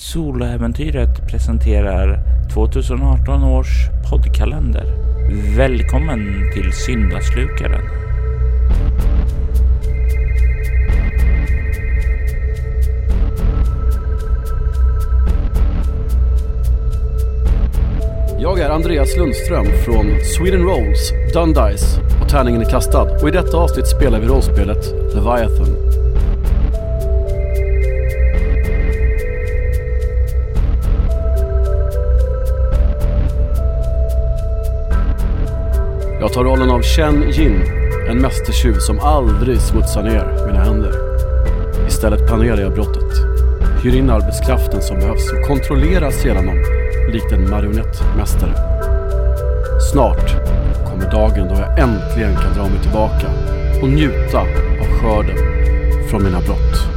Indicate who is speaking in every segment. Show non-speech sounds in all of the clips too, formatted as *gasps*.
Speaker 1: Soloäventyret presenterar 2018 års poddkalender. Välkommen till Syndaslukaren.
Speaker 2: Jag är Andreas Lundström från Sweden Rolls, Dundice och Tärningen är kastad och i detta avsnitt spelar vi rollspelet Leviathan. Jag tar rollen av Chen Jin, en mästertjuv som aldrig smutsar ner mina händer. Istället planerar jag brottet, hyr in arbetskraften som behövs och kontrollerar sedan dem likt en marionettmästare. Snart kommer dagen då jag äntligen kan dra mig tillbaka och njuta av skörden från mina brott.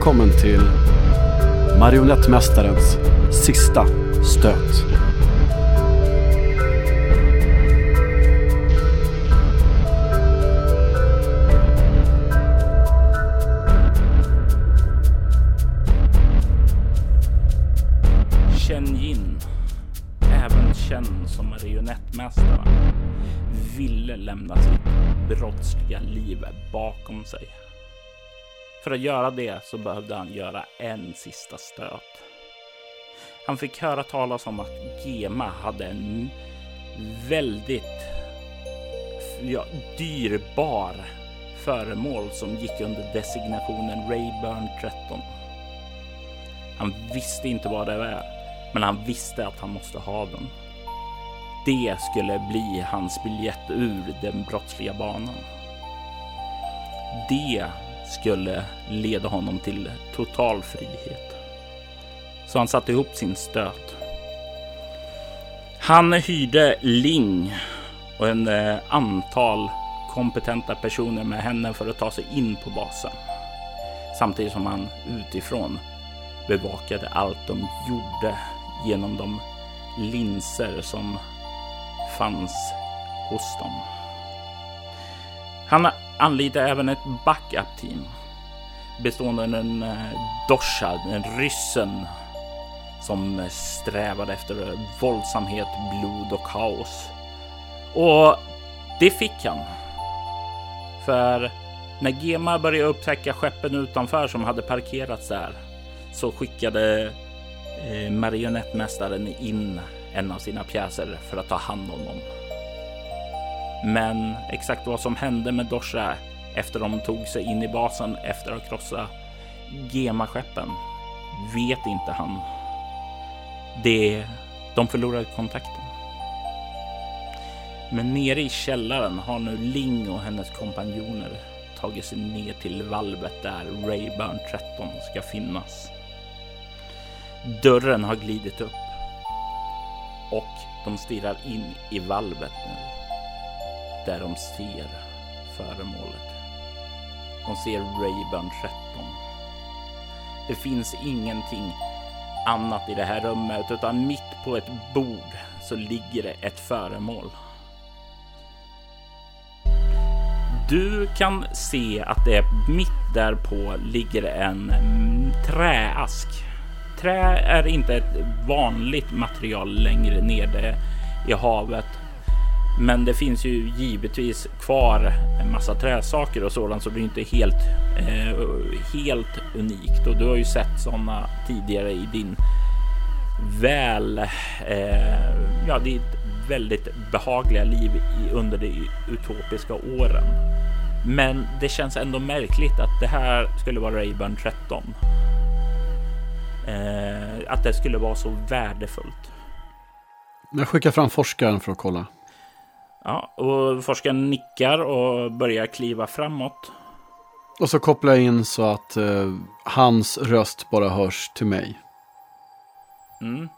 Speaker 2: Välkommen till Marionettmästarens sista stöt.
Speaker 1: För att göra det så behövde han göra en sista stöt. Han fick höra talas om att Gema hade en väldigt ja, dyrbar föremål som gick under designationen Rayburn 13. Han visste inte vad det var, men han visste att han måste ha den. Det skulle bli hans biljett ur den brottsliga banan. Det skulle leda honom till total frihet. Så han satte ihop sin stöt. Han hyrde Ling och en eh, antal kompetenta personer med henne för att ta sig in på basen. Samtidigt som han utifrån bevakade allt de gjorde genom de linser som fanns hos dem. Han anlitade även ett backup-team bestående av en eh, Dosha, den ryssen som eh, strävade efter eh, våldsamhet, blod och kaos. Och det fick han. För när Gema började upptäcka skeppen utanför som hade parkerats där så skickade marionettmästaren in en av sina pjäser för att ta hand om dem. Men exakt vad som hände med Dosha efter de tog sig in i basen efter att krossa Gema-skeppen vet inte han. Det, de förlorade kontakten. Men nere i källaren har nu Ling och hennes kompanjoner tagit sig ner till valvet där Rayburn 13 ska finnas. Dörren har glidit upp och de stirrar in i valvet nu. Där de ser föremålet. De ser Rayburn 13. Det finns ingenting annat i det här rummet utan mitt på ett bord så ligger det ett föremål. Du kan se att det mitt därpå ligger en träask. Trä är inte ett vanligt material längre nere i havet. Men det finns ju givetvis kvar en massa träsaker och sådant så det är inte helt, eh, helt unikt. Och du har ju sett sådana tidigare i din väl, eh, ja, ditt väldigt behagliga liv i, under de utopiska åren. Men det känns ändå märkligt att det här skulle vara Rayburn 13. Eh, att det skulle vara så värdefullt.
Speaker 2: Jag skickar fram forskaren för att kolla.
Speaker 1: Ja, och forskaren nickar och börjar kliva framåt.
Speaker 2: Och så kopplar jag in så att eh, hans röst bara hörs till mig.
Speaker 1: Mm.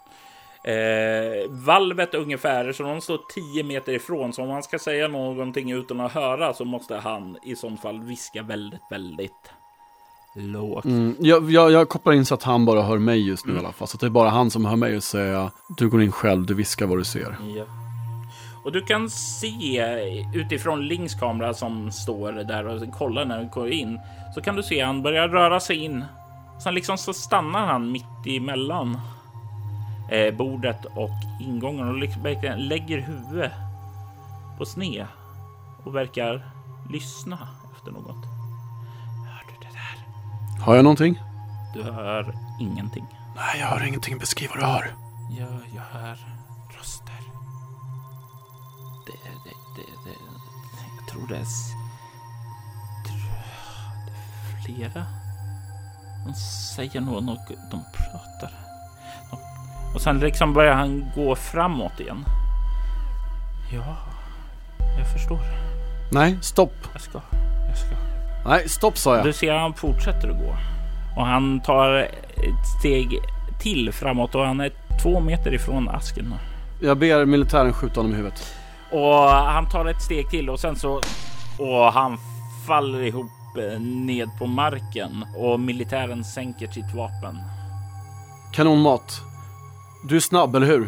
Speaker 1: Eh, valvet ungefär, så de står 10 meter ifrån. Så om han ska säga någonting utan att höra så måste han i sånt fall viska väldigt, väldigt lågt.
Speaker 2: Mm, jag, jag, jag kopplar in så att han bara hör mig just nu
Speaker 1: Mm.
Speaker 2: i alla fall. Så att det är bara han som hör mig och säger du går in själv, du viskar vad du ser.
Speaker 1: Ja. Och du kan se utifrån Lings kamera som står där och kollar när du går in så kan du se han börjar röra sig in. Sen liksom så stannar han mitt emellan eh, bordet och ingången och liksom lägger huvudet på sned och verkar lyssna efter något. Hör du det där?
Speaker 2: Har jag någonting?
Speaker 1: Du hör ingenting.
Speaker 2: Nej, jag hör ingenting. Beskriv vad du hör.
Speaker 1: Ja, jag hör röster. Det, det, det, det, jag tror det är, det är flera. De säger nog något, de pratar. Och sen liksom börjar han gå framåt igen. Ja, jag förstår.
Speaker 2: Nej, stopp.
Speaker 1: Jag ska, jag ska.
Speaker 2: Nej, stopp sa jag.
Speaker 1: Du ser han fortsätter att gå och han tar ett steg till framåt och han är två meter ifrån asken. nu.
Speaker 2: Jag ber militären skjuta honom i huvudet.
Speaker 1: Och han tar ett steg till och sen så och han faller ihop eh, ned på marken och militären sänker sitt vapen.
Speaker 2: Kanonmat. Du är snabb, eller hur?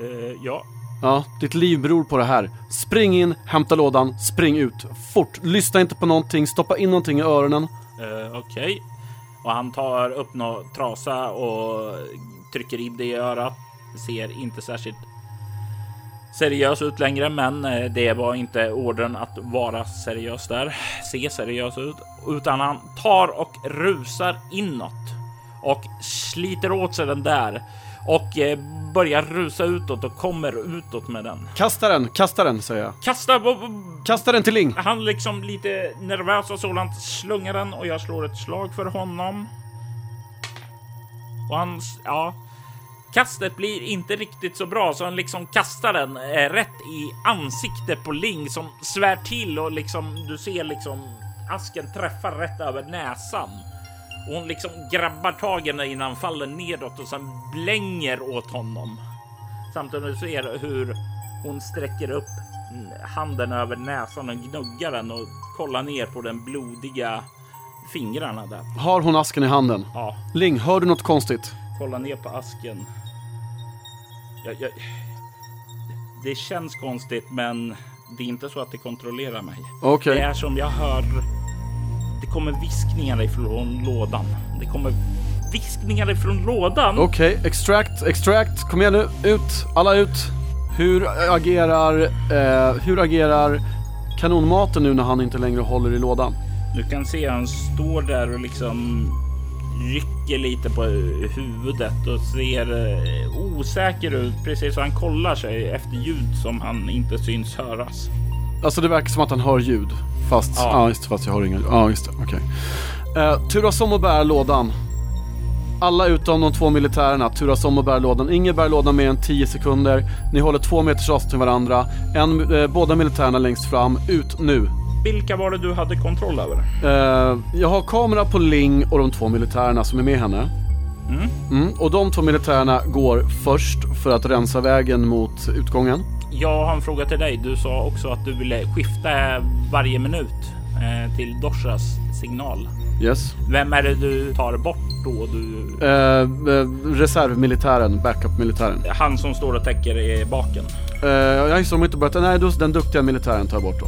Speaker 1: Eh, ja,
Speaker 2: Ja, ditt liv beror på det här. Spring in, hämta lådan, spring ut. Fort. Lyssna inte på någonting, stoppa in någonting i öronen.
Speaker 1: eh, okej. Och han tar upp någon trasa och trycker in det i örat. Ser inte särskilt seriös ut längre, men eh, det var inte orden att vara seriös där. Se seriös ut, utan han tar och rusar inåt och sliter åt sig den där och eh, börjar rusa utåt och kommer utåt med den.
Speaker 2: Kasta den, kasta den, säger jag.
Speaker 1: Kasta!
Speaker 2: Kasta den till Ling.
Speaker 1: Han liksom lite nervös och sådant slungar den och jag slår ett slag för honom. Och han, ja. Kastet blir inte riktigt så bra så han liksom kastar den eh, rätt i ansiktet på Ling som svär till och liksom du ser liksom asken träffar rätt över näsan. Och hon liksom grabbar tag i innan han faller nedåt och sen blänger åt honom. Samtidigt du ser hur hon sträcker upp handen över näsan och gnuggar den och kollar ner på den blodiga fingrarna där.
Speaker 2: Har hon asken i handen?
Speaker 1: Ja,
Speaker 2: Ling, hör du något konstigt?
Speaker 1: kolla ner på asken. Jag, jag, det känns konstigt, men det är inte så att det kontrollerar mig.
Speaker 2: Okej.
Speaker 1: Det är som jag hör. Det kommer viskningar ifrån lådan. Det kommer viskningar ifrån lådan.
Speaker 2: Okej, extract, extract. Kom igen nu, ut, alla ut. Hur agerar, eh, hur agerar kanonmaten nu när han inte längre håller i lådan?
Speaker 1: Du kan se han står där och liksom rycker lite på huvudet och ser eh, osäker ut. Precis som han kollar sig efter ljud som han inte syns höras.
Speaker 2: Alltså det verkar som att han hör ljud. Fast, ja,
Speaker 1: Ja.
Speaker 2: just fast jag hör inga Ja, just det, okej. Eh, turas om att bära lådan. Alla utom de två militärerna turas om att bära lådan. Ingen bär lådan mer än 10 sekunder. Ni håller två meters avstånd till varandra. En, eh, båda militärerna längst fram. Ut nu.
Speaker 1: Vilka var det du hade kontroll över?
Speaker 2: Eh, jag har kamera på Ling och de två militärerna som är med henne.
Speaker 1: Mm.
Speaker 2: Mm, och de två militärerna går först för att rensa vägen mot utgången.
Speaker 1: Jag har en fråga till dig. Du sa också att du ville skifta varje minut eh, till Doshas signal.
Speaker 2: Yes.
Speaker 1: Vem är det du tar bort då? Du,
Speaker 2: Eh, eh, reservmilitären, backup-militären.
Speaker 1: han som står och täcker i baken.
Speaker 2: Uh, jag gissar de inte börjat. Nej, den duktiga militären tar jag bort då.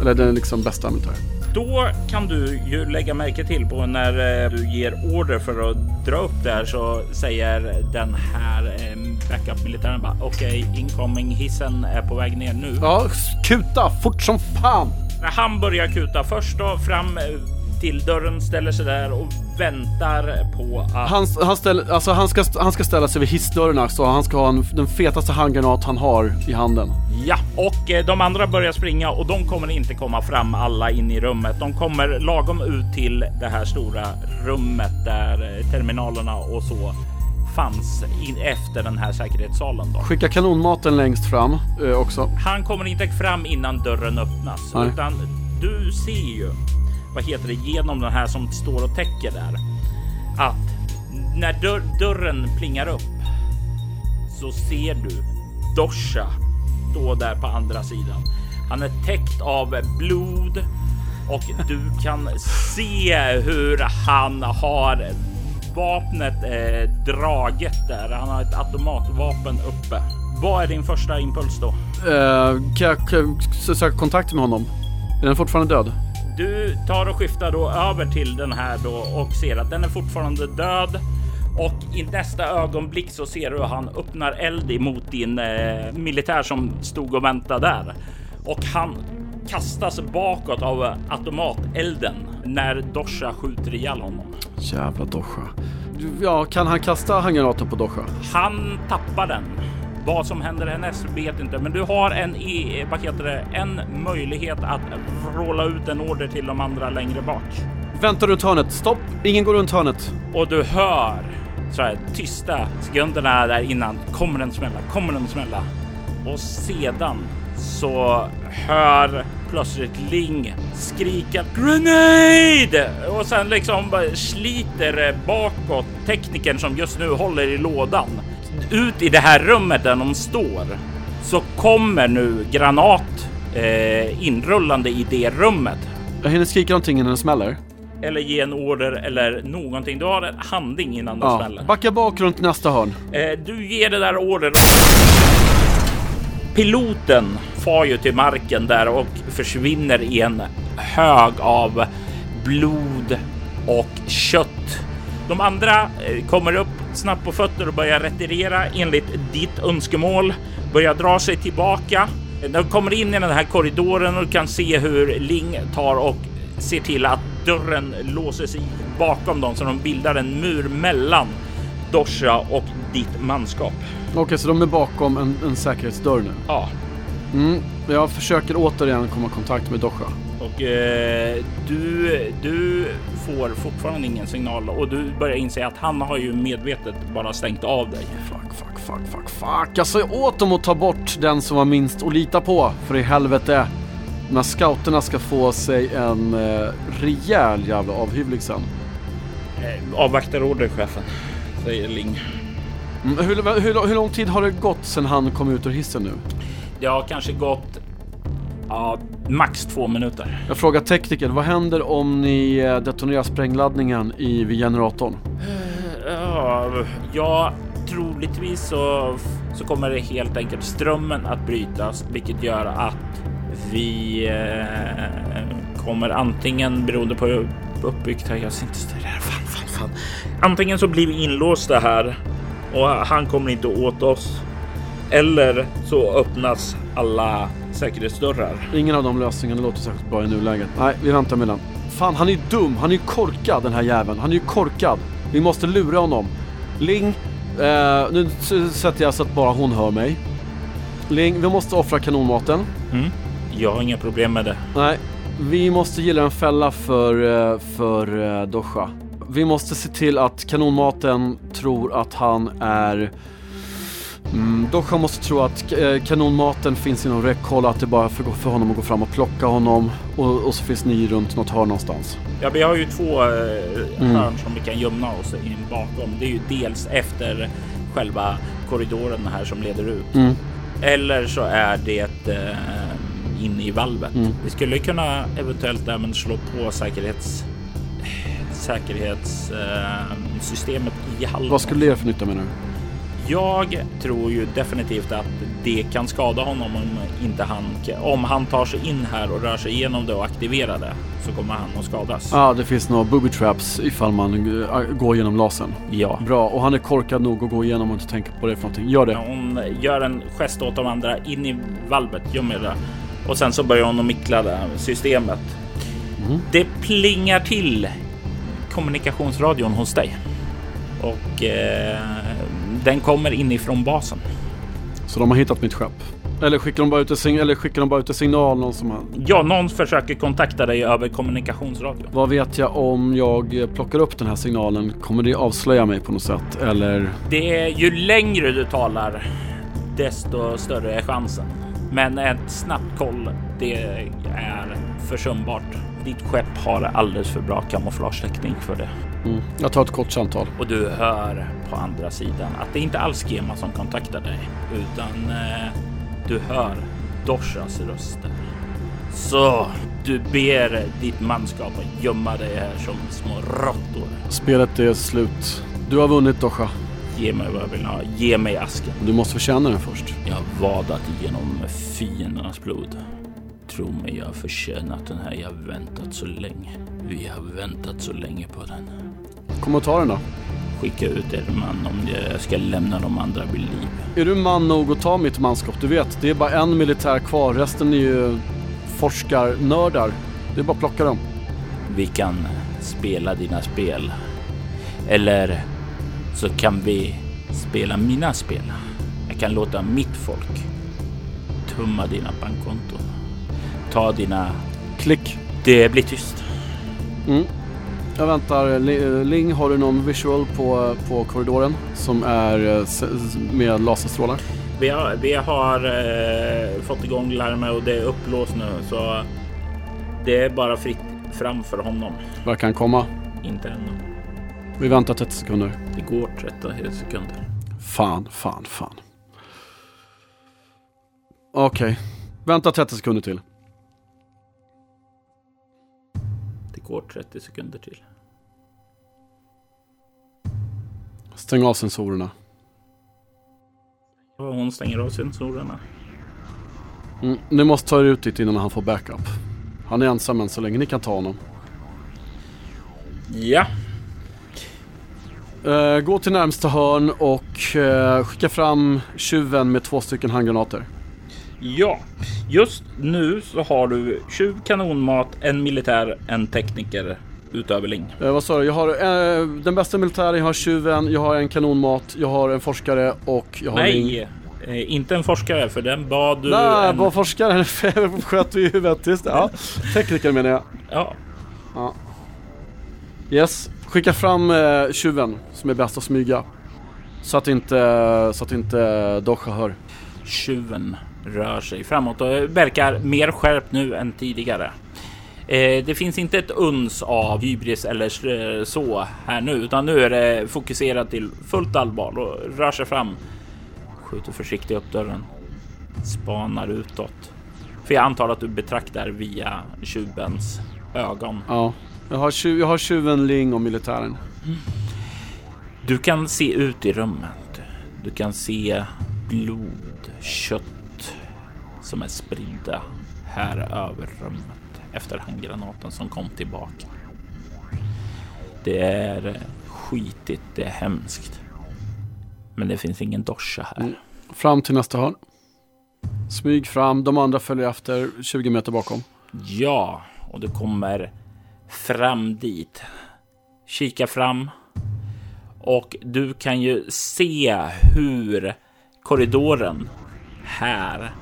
Speaker 2: Eller den liksom bästa militären.
Speaker 1: Då kan du ju lägga märke till på när eh, du ger order för att dra upp där så säger den här eh, backup-militären bara okej, incoming hissen är på väg ner nu.
Speaker 2: Ja, kuta fort som fan!
Speaker 1: Han börjar kuta först då fram eh, till dörren, ställer sig där och väntar på att
Speaker 2: Han, han, ställ, alltså han, ska, han ska ställa sig vid hissdörrarna så han ska ha en, den fetaste handgranat han har i handen.
Speaker 1: Ja, och eh, de andra börjar springa och de kommer inte komma fram alla in i rummet. De kommer lagom ut till det här stora rummet där eh, terminalerna och så fanns in efter den här säkerhetssalen. Då.
Speaker 2: Skicka kanonmaten längst fram eh, också.
Speaker 1: Han kommer inte fram innan dörren öppnas,
Speaker 2: Nej.
Speaker 1: utan du ser ju vad heter det genom den här som står och täcker där att när dörr, dörren plingar upp så ser du Dosha stå där på andra sidan. Han är täckt av blod. och du kan se hur han har vapnet eh, draget där. Han har ett automatvapen uppe. Vad är din första impuls då?
Speaker 2: Uh, kan jag söka kontakt med honom? Är den fortfarande död?
Speaker 1: Du tar och skiftar då över till den här då och ser att den är fortfarande död. Och i nästa ögonblick så ser du hur han öppnar eld emot din eh, militär som stod och väntade där. Och han kastas bakåt av automatelden när Dosha skjuter ihjäl honom.
Speaker 2: Jävla Dosha. Ja, kan han kasta handgranaten på Dosha?
Speaker 1: Han tappar den. Vad som händer härnäst vet inte, men du har en, i, vad heter det, en möjlighet att vråla ut en order till de andra längre bak.
Speaker 2: Vänta runt hörnet. Stopp! Ingen går runt hörnet.
Speaker 1: Och du hör så här tysta sekunderna där innan. Kommer den smälla? Kommer den smälla? Och sedan så hör plötsligt Ling skrika grenade och sen liksom sliter bakåt teknikern som just nu håller i lådan ut i det här rummet där de står så kommer nu granat eh, inrullande i det rummet.
Speaker 2: Jag hinner skrika någonting innan det smäller.
Speaker 1: Eller ge en order eller någonting. Du har en handling innan det
Speaker 2: Ja.
Speaker 1: smäller.
Speaker 2: Backa bak runt nästa hörn.
Speaker 1: Eh, du ger det där ordern. Piloten far ju till marken där och försvinner i en hög av blod och kött. De andra eh, kommer upp snabbt på fötter och börjar retirera enligt ditt önskemål. Börjar dra sig tillbaka. De kommer in i den här korridoren och kan se hur Ling tar och ser till att dörren låses i bakom dem så de bildar en mur mellan Dosha och ditt manskap.
Speaker 2: Okej, så de är bakom en, en säkerhetsdörr nu.
Speaker 1: Ja,
Speaker 2: Mm. Jag försöker återigen komma i kontakt med Dosha.
Speaker 1: och eh, du, du får fortfarande ingen signal och du börjar inse att han har ju medvetet bara stängt av dig.
Speaker 2: Fuck, fuck, fuck, fuck, fuck. Jag sa ju åt dem att ta bort den som var minst att lita på. För i helvete. De här scouterna ska få sig en eh, rejäl jävla avhyvling sen.
Speaker 1: Eh, avvaktar order chefen, säger Ling.
Speaker 2: Mm. Hur, hur, hur lång tid har det gått sedan han kom ut ur hissen nu?
Speaker 1: Det har kanske gått ja, max två minuter.
Speaker 2: Jag frågar tekniker, vad händer om ni eh, detonerar sprängladdningen i, vid generatorn?
Speaker 1: Ja, troligtvis så, så kommer det helt enkelt strömmen att brytas, vilket gör att vi eh, kommer antingen beroende på uppbyggt här. Jag ser inte det här. Fan, fan, fan. Antingen så blir vi inlåsta här och han kommer inte åt oss. Eller så öppnas alla säkerhetsdörrar.
Speaker 2: Ingen av de lösningarna låter särskilt bra i nuläget. Nej, vi väntar med den. Fan, han är ju dum. Han är ju korkad den här jäveln. Han är ju korkad. Vi måste lura honom. Ling, eh, nu sätter jag så att bara hon hör mig. Ling, vi måste offra kanonmaten.
Speaker 1: Mm. Jag har inga problem med det.
Speaker 2: Nej, vi måste gilla en fälla för, eh, för eh, Dosha. Vi måste se till att kanonmaten tror att han är... Mm, Dosha måste tro att eh, kanonmaten finns inom räckhåll, att det bara är för, för honom att gå fram och plocka honom. Och, och så finns ni runt något hörn någonstans.
Speaker 1: Ja, vi har ju två eh,
Speaker 2: Mm.
Speaker 1: hörn som vi kan gömma oss in bakom. Det är ju dels efter själva korridoren här som leder ut.
Speaker 2: Mm.
Speaker 1: Eller så är det eh, inne i valvet.
Speaker 2: Mm.
Speaker 1: Vi skulle kunna eventuellt även slå på säkerhets säkerhetssystemet eh, i hallen.
Speaker 2: Vad skulle det göra för nytta menar du?
Speaker 1: Jag tror ju definitivt att det kan skada honom om inte han om han tar sig in här och rör sig igenom det och aktiverar det så kommer han att skadas.
Speaker 2: Ja, ah, det finns några booby traps ifall man eh, går genom lasern.
Speaker 1: Ja.
Speaker 2: Bra, och han är korkad nog att gå igenom och inte tänka på det för någonting. Gör det.
Speaker 1: Hon gör en gest åt de andra in i valvet, göm er där. Och sen så börjar hon att mickla det här systemet.
Speaker 2: Mhm.
Speaker 1: Det plingar till kommunikationsradion hos dig. Och eh, den kommer inifrån basen.
Speaker 2: Så de har hittat mitt skepp. Eller skickar de bara ut en, eller skickar de bara ut en signal någon som har...
Speaker 1: Ja, någon försöker kontakta dig över kommunikationsradion.
Speaker 2: Vad vet jag om jag plockar upp den här signalen? Kommer det avslöja mig på något sätt? Eller?
Speaker 1: Det är ju längre du talar, desto större är chansen. Men ett snabbt koll, det är försumbart. Ditt skepp har alldeles för bra kamouflagetäckning för det.
Speaker 2: Mm. Jag tar ett kort samtal.
Speaker 1: Och du hör på andra sidan att det inte alls Gema som kontaktar dig, utan eh, du hör Doshas röster. Så du ber ditt manskap att gömma dig här som små råttor.
Speaker 2: Spelet är slut. Du har vunnit Dosha.
Speaker 1: Ge mig vad jag vill ha. Ge mig asken.
Speaker 2: Du måste förtjäna den först.
Speaker 1: Jag har vadat igenom fiendernas blod. Tro mig, jag har förtjänat den här. Jag har väntat så länge. Vi har väntat så länge på den.
Speaker 2: Kom och ta den då.
Speaker 1: Skicka ut er man om jag ska lämna de andra vid liv.
Speaker 2: Är du man nog att ta mitt manskap? Du vet, det är bara en militär kvar. Resten är ju forskarnördar. Det är bara att plocka dem.
Speaker 1: Vi kan spela dina spel. Eller så kan vi spela mina spel. Jag kan låta mitt folk tumma dina bankkonton. Ta dina...
Speaker 2: Klick.
Speaker 1: Det blir tyst.
Speaker 2: Mm. Jag väntar. Li- Ling, har du någon visual på, på korridoren som är eh, med laserstrålar?
Speaker 1: Vi har, vi har eh, fått igång larmet och det är upplåst nu så det är bara fritt fram för honom.
Speaker 2: Verkar han komma?
Speaker 1: Inte ännu.
Speaker 2: Vi väntar 30 sekunder.
Speaker 1: Det går 30 sekunder.
Speaker 2: Fan, fan, fan. Okej. Vänta 30 sekunder till.
Speaker 1: Det går 30 sekunder till.
Speaker 2: Stäng av sensorerna.
Speaker 1: Hon stänger av sensorerna.
Speaker 2: Mm. Ni måste ta er ut dit innan han får backup. Han är ensam än så länge. Ni kan ta honom.
Speaker 1: Ja,
Speaker 2: Eh, gå till närmsta hörn och eh, skicka fram tjuven med två stycken handgranater.
Speaker 1: Ja, just nu så har du 20 kanonmat, en militär, en tekniker utöver Ling.
Speaker 2: Eh, vad sa du? Jag har eh, den bästa militären, jag har tjuven, jag har en kanonmat, jag har en forskare och jag har.
Speaker 1: Nej, eh, inte en forskare för den bad du.
Speaker 2: Nej,
Speaker 1: en...
Speaker 2: vad forskaren *laughs* sköt vi i huvudet. Just det. Ja. Tekniker menar jag.
Speaker 1: Ja,
Speaker 2: Yes. Skicka fram eh, tjuven som är bäst att smyga. Så att inte, så att inte Dosha hör.
Speaker 1: tjuven rör sig framåt och verkar mer skärpt nu än tidigare. Eh, det finns inte ett uns av hybris eller eh, så här nu, utan nu är det fokuserat till fullt allvar och rör sig fram. Skjuter försiktigt upp dörren. Spanar utåt. För jag antar att du betraktar via tjuvens ögon.
Speaker 2: Ja. Jag har, tju, jag har tjuven, Ling och militären.
Speaker 1: Du kan se ut i rummet. Du kan se blod, kött som är spridda här över rummet efter handgranaten som kom tillbaka. Det är skitigt, det är hemskt. Men det finns ingen dosha här.
Speaker 2: Mm. Fram till nästa hörn. Smyg fram, de andra följer efter 20 meter bakom.
Speaker 1: Ja, och du kommer fram dit. Kika fram. Och du kan ju se hur korridoren här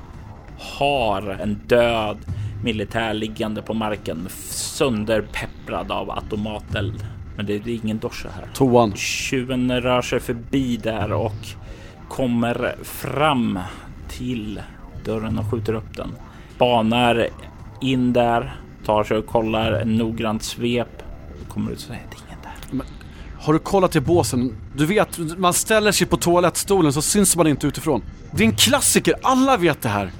Speaker 1: har en död militär liggande på marken sönderpepprad av automateld. Men det är ingen dosha här.
Speaker 2: Toan.
Speaker 1: Tjuven rör sig förbi där och kommer fram till dörren och skjuter upp den. Banar in där, tar sig och kollar en noggrant svep. Kommer ut och säger det är ingen där.
Speaker 2: Har du kollat i båsen? Du vet, man ställer sig på toalettstolen så syns man inte utifrån. Det är en klassiker, alla vet det här.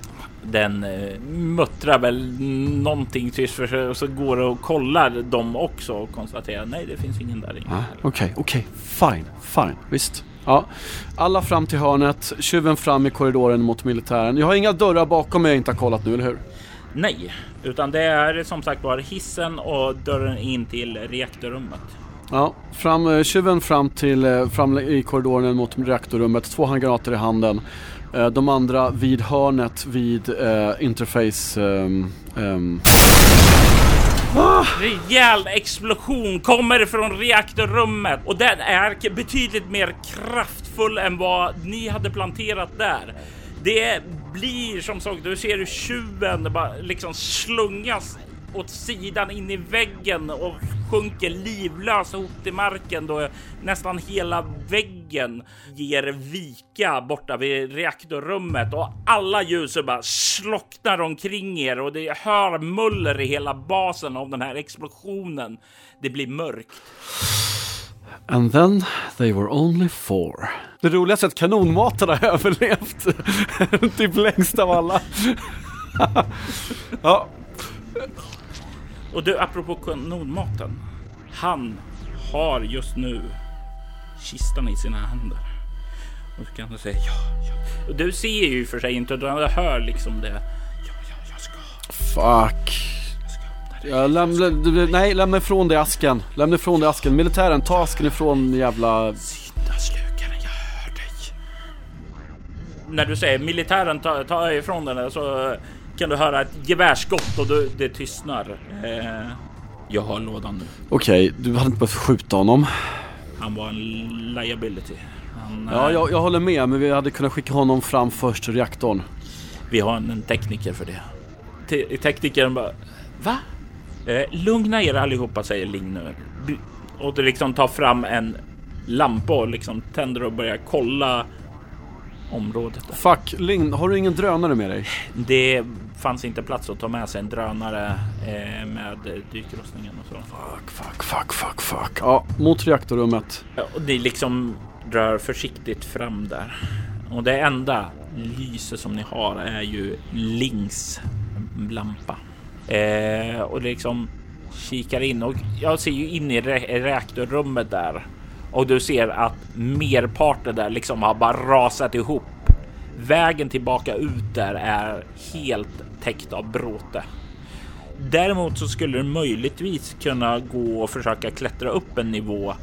Speaker 1: Den eh, muttrar väl någonting tyst för sig och så går och kollar dem också och konstaterar nej, det finns ingen där inne.
Speaker 2: Ah, Okej, okej, fine, fine, visst. Ja, alla fram till hörnet, tjuven fram i korridoren mot militären. Jag har inga dörrar bakom mig jag inte har kollat nu, eller hur?
Speaker 1: Nej, utan det är som sagt var hissen och dörren in till reaktorrummet.
Speaker 2: Ja, fram, eh, tjuven fram till, eh, fram i korridoren mot reaktorrummet, två handgranater i handen. Eh, De andra vid hörnet vid eh, interface... Um, ehm, ehm.
Speaker 1: Rejäl explosion. Kommer från reaktorrummet. Och den är betydligt mer kraftfull än vad ni hade planterat där. Det blir som sagt, du ser hur tjuven bara liksom slungas åt sidan in i väggen och sjunker livlös ihop till marken då nästan hela väggen ger vika borta vid reaktorrummet och alla ljus bara slocknar omkring er och det hör muller i hela basen av den här explosionen. Det blir mörkt.
Speaker 2: And then they were only four. Det roligaste är att kanonmaten har *laughs* överlevt. *laughs* typ längst av alla. *laughs* ja,
Speaker 1: Och du, apropå kanonmaten. Han har just nu kistan i sina händer. Och så kan du säga ja, ja. Och du ser ju för sig inte, du hör liksom det. Ja, ja, jag ska,
Speaker 2: Fuck.
Speaker 1: jag
Speaker 2: lämna, du- nej, lämna ifrån dig asken. Lämna ifrån dig asken. Militären, ta asken ifrån jävla...
Speaker 1: Syndaslukaren, jag hör dig. När du säger militären ta, ta ifrån den så kan du höra ett gevärsskott och du, det tystnar. Eh, jag har lådan nu.
Speaker 2: Okej, du hade inte behövt skjuta honom.
Speaker 1: Han var en liability. Han,
Speaker 2: Ja,
Speaker 1: eh,
Speaker 2: jag, jag håller med, men vi hade kunnat skicka honom fram först till reaktorn.
Speaker 1: Vi har en, en tekniker för det. Te teknikern bara, va? Eh, lugna er allihopa, säger Ling nu. Och det liksom tar fram en lampa och liksom tänder och börjar kolla området. Där.
Speaker 2: Fuck, Ling, har du ingen drönare med dig?
Speaker 1: Det fanns inte plats att ta med sig en drönare eh, med dykrustningen och så.
Speaker 2: Fuck, fuck, fuck, fuck, fuck. Ja, mot reaktorrummet.
Speaker 1: Ja, Och ni liksom rör försiktigt fram där. Och det enda lyse som ni har är ju Lings lampa. Eh, och det liksom kikar in och jag ser ju in i re- reaktorrummet där. Och du ser att merparten där liksom har bara rasat ihop. Vägen tillbaka ut där är helt täckt av bråte. Däremot så skulle det möjligtvis kunna gå och försöka klättra upp en nivå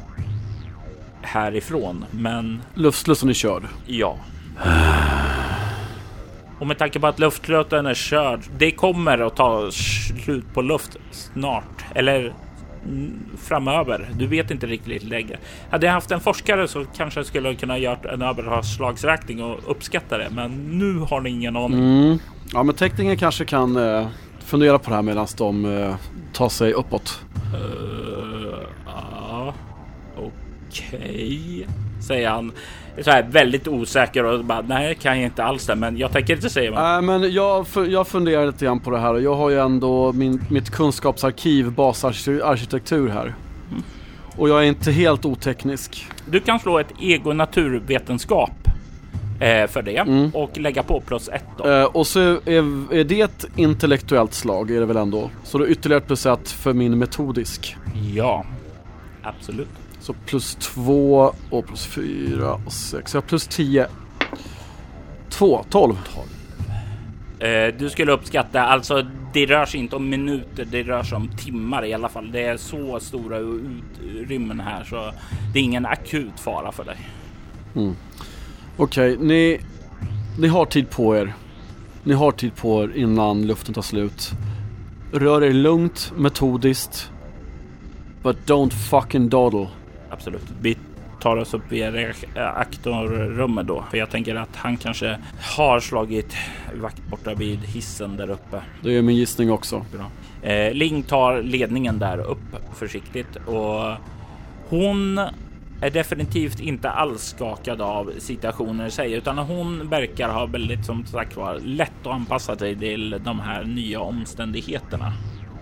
Speaker 1: härifrån, men
Speaker 2: Luftslussen är körd.
Speaker 1: ja. Och med tanke på att luftflöten är körd, det kommer att ta slut på luft snart. Eller framöver. Du vet inte riktigt längre. Hade jag haft en forskare så kanske jag skulle kunna gjort en överslagsräkning och uppskatta det. Men nu har ni ingen aning.
Speaker 2: Mm. Ja, men tekniken kanske kan eh, fundera på det här medan de eh, tar sig uppåt.
Speaker 1: Uh, ja, okej, säger han. Så här väldigt osäker och bara nej, kan jag inte alls det, men jag tänker inte säga vad.
Speaker 2: Nej, men jag, jag funderar lite grann på det här och jag har ju ändå min, mitt kunskapsarkiv, basarkitektur här. Och jag är inte helt oteknisk.
Speaker 1: Du kan slå ett ego naturvetenskap eh, för det
Speaker 2: Mm.
Speaker 1: och lägga på plus ett då.
Speaker 2: Eh, och så är, är det ett intellektuellt slag, är det väl ändå? Så det är ytterligare ett plus ett för min metodisk.
Speaker 1: Ja, absolut.
Speaker 2: Så plus två och plus fyra och sex. Jag har plus tio. Två, tolv.
Speaker 1: Eh, du skulle uppskatta, alltså det rör sig inte om minuter, det rör sig om timmar i alla fall. Det är så stora utrymmen här så det är ingen akut fara för dig.
Speaker 2: Okej, ni, ni har tid på er. Ni har tid på er innan luften tar slut. Rör er lugnt, metodiskt. But don't fucking dawdle.
Speaker 1: Absolut. Vi tar oss upp i reaktorrummet då, för jag tänker att han kanske har slagit vakt borta vid hissen där uppe.
Speaker 2: Det är min gissning också.
Speaker 1: Bra. Eh, Ling tar ledningen där upp försiktigt och hon är definitivt inte alls skakad av situationen i sig, utan hon verkar ha väldigt som sagt var lätt att anpassa sig till de här nya omständigheterna.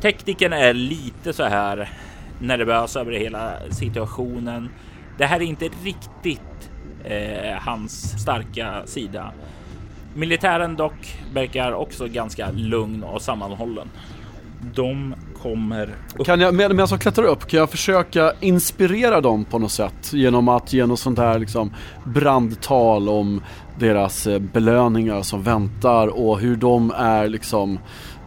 Speaker 1: Tekniken är lite så här nervös över hela situationen. Det här är inte riktigt eh, hans starka sida. Militären dock verkar också ganska lugn och sammanhållen. De kommer upp.
Speaker 2: Kan jag, med- medan jag klättrar upp, kan jag försöka inspirera dem på något sätt? Genom att ge något sånt här liksom brandtal om deras eh, belöningar som väntar och hur de är liksom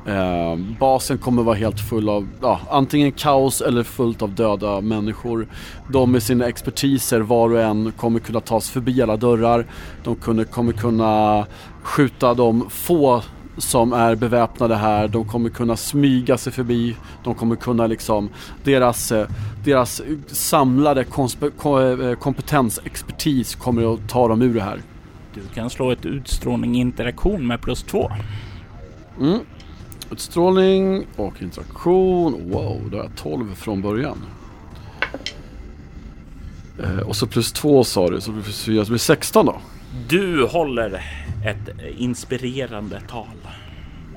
Speaker 2: eh, Basen kommer vara helt full av ja, antingen kaos eller fullt av döda människor. De med sina expertiser var och en kommer kunna ta sig förbi alla dörrar. De kunde, kommer kunna skjuta de få som är beväpnade här. De kommer kunna smyga sig förbi. De kommer kunna liksom deras, eh, deras samlade eh, kompetens, expertis kommer att ta dem ur det här.
Speaker 1: Du kan slå ett utstrålning interaktion med plus två.
Speaker 2: Mm. Utstrålning och interaktion. Wow, det är 12 från början. Eh, och så plus 2 sa du, så blir plus 4, så det blir 16 då.
Speaker 1: Du håller ett inspirerande tal.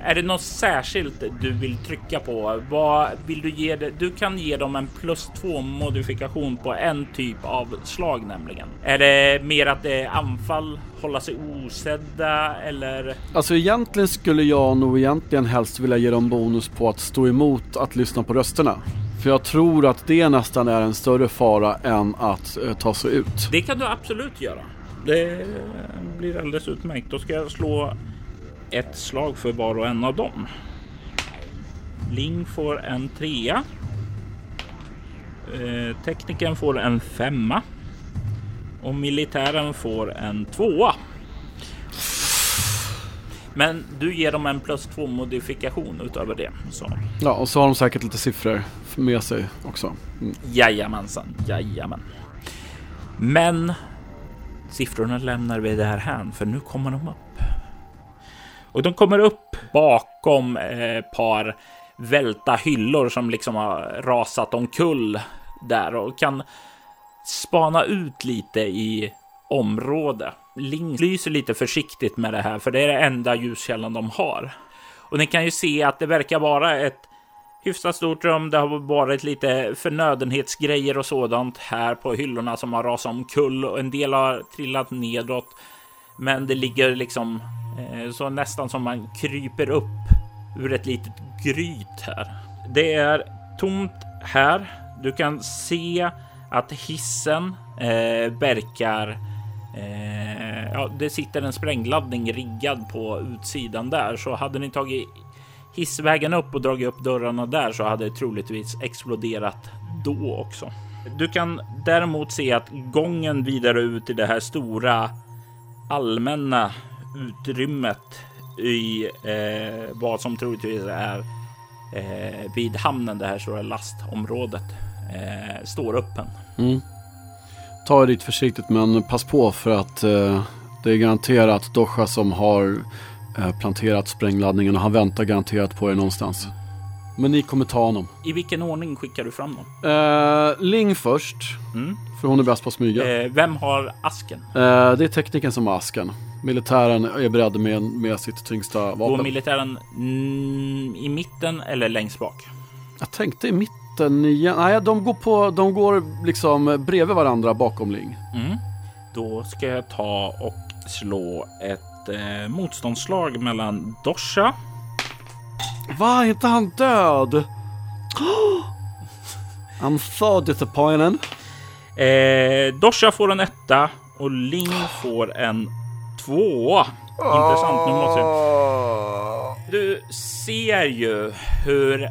Speaker 1: Är det något särskilt du vill trycka på? Vad vill du ge det? Du kan ge dem en plus två modifikation på en typ av slag nämligen. Är det mer att det är anfall, hålla sig osedda eller?
Speaker 2: Alltså egentligen skulle jag nog egentligen helst vilja ge dem bonus på att stå emot att lyssna på rösterna. För jag tror att det nästan är en större fara än att eh, ta sig ut.
Speaker 1: Det kan du absolut göra. Det blir alldeles utmärkt. Då ska jag slå ett slag för var och en av dem. Ling får en trea. Eh, tekniken får en femma. Och militären får en tvåa. Men du ger dem en plus två modifikation utöver det. Så.
Speaker 2: Ja, och så har de säkert lite siffror med sig också.
Speaker 1: Mm. Jajamensan, jajamän. Men siffrorna lämnar vi där här för nu kommer de upp. Och de kommer upp bakom ett par välta hyllor som liksom har rasat omkull där och kan spana ut lite i området. Ling lyser lite försiktigt med det här, för det är det enda ljuskällan de har. Och ni kan ju se att det verkar vara ett hyfsat stort rum. Det har varit lite förnödenhetsgrejer och sådant här på hyllorna som har rasat omkull och en del har trillat nedåt. Men det ligger liksom Eh, så nästan som man kryper upp ur ett litet gryt här. Det är tomt här. Du kan se att hissen eh, verkar Eh, ja, det sitter en sprängladdning riggad på utsidan där, så hade ni tagit hissvägen upp och dragit upp dörrarna där så hade det troligtvis exploderat då också. Du kan däremot se att gången vidare ut i det här stora allmänna utrymmet i eh, vad som troligtvis är eh, vid hamnen, det här stora lastområdet, eh, står öppen.
Speaker 2: Mm. Ta lite försiktigt men pass på för att eh, det är garanterat Dosha som har eh, planterat sprängladdningen och han väntar garanterat på er någonstans. Men ni kommer ta honom.
Speaker 1: I vilken ordning skickar du fram dem?
Speaker 2: Eh, Ling först. Mm. För hon är bäst på att smyga.
Speaker 1: Eh, vem har asken?
Speaker 2: Eh, det är tekniken som har asken. Militären är beredd med, med sitt tyngsta vapen.
Speaker 1: Går militären mm, i mitten eller längst bak?
Speaker 2: Jag tänkte i mitten nian. Nej, de går, på, de går liksom bredvid varandra bakom Ling.
Speaker 1: Mm. Då ska jag ta och slå ett eh, motståndsslag mellan Dosha.
Speaker 2: Va, är inte han död? *gasps* I'm so disappointed.
Speaker 1: Eh, Dosha får en etta och Ling *gasps* får en tvåa. Intressant. Nu måste jag... Du ser ju hur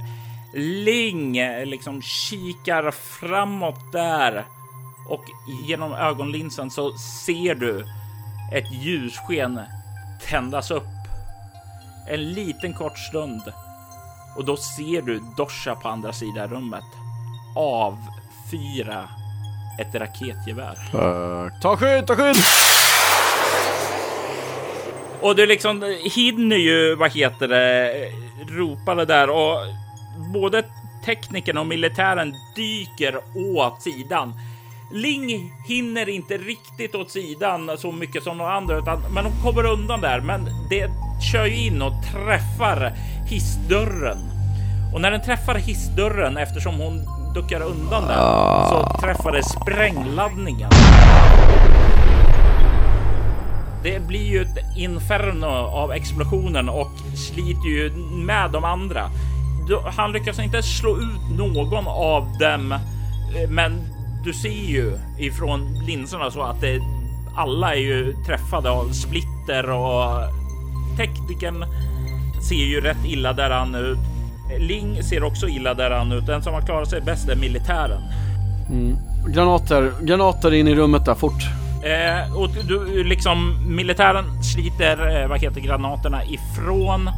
Speaker 1: Ling liksom kikar framåt där och genom ögonlinsen så ser du ett ljussken tändas upp. En liten kort stund och då ser du Dosha på andra sidan rummet avfyra ett raketgevär.
Speaker 2: Uh, ta skydd, ta skydd!
Speaker 1: Och du liksom hinner ju, vad heter det, ropa det där och både teknikerna och militären dyker åt sidan. Ling hinner inte riktigt åt sidan så mycket som de andra, utan, men de kommer undan där. Men det kör ju in och träffar hissdörren. Och när den träffar hissdörren, eftersom hon duckar undan där, så träffar det sprängladdningen. Det blir ju ett inferno av explosionen och sliter ju med de andra han lyckas inte slå ut någon av dem, men du ser ju ifrån linserna så att det, alla är ju träffade av splitter och tekniken ser ju rätt illa däran ut. Ling ser också illa däran ut. Den som har klarat sig bäst är militären.
Speaker 2: Mm. Granater, granater in i rummet där fort.
Speaker 1: Eh, och du liksom militären sliter, eh, vad heter granaterna ifrån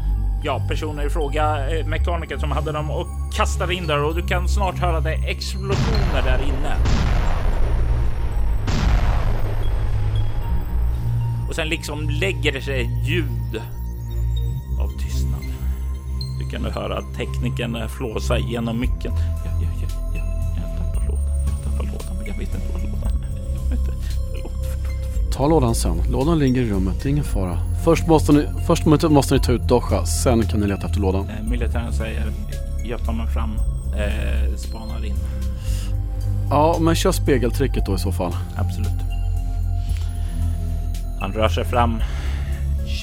Speaker 1: ja, personer i fråga, eh, mekaniker som hade dem och kastar in där och du kan snart höra det explosioner där inne. Och sen liksom lägger det sig ljud av tystnad. Du kan höra tekniken flåsa genom micken. Ja, ja,
Speaker 2: Ta lådan sen. Lådan ligger i rummet, det är ingen fara. Först måste ni, först måste ni ta ut Dosha, sen kan ni leta efter lådan.
Speaker 1: Eh, militären säger jag tar mig fram, eh, spanar in.
Speaker 2: Ja, men kör spegeltricket då i så fall.
Speaker 1: Absolut. Han rör sig fram,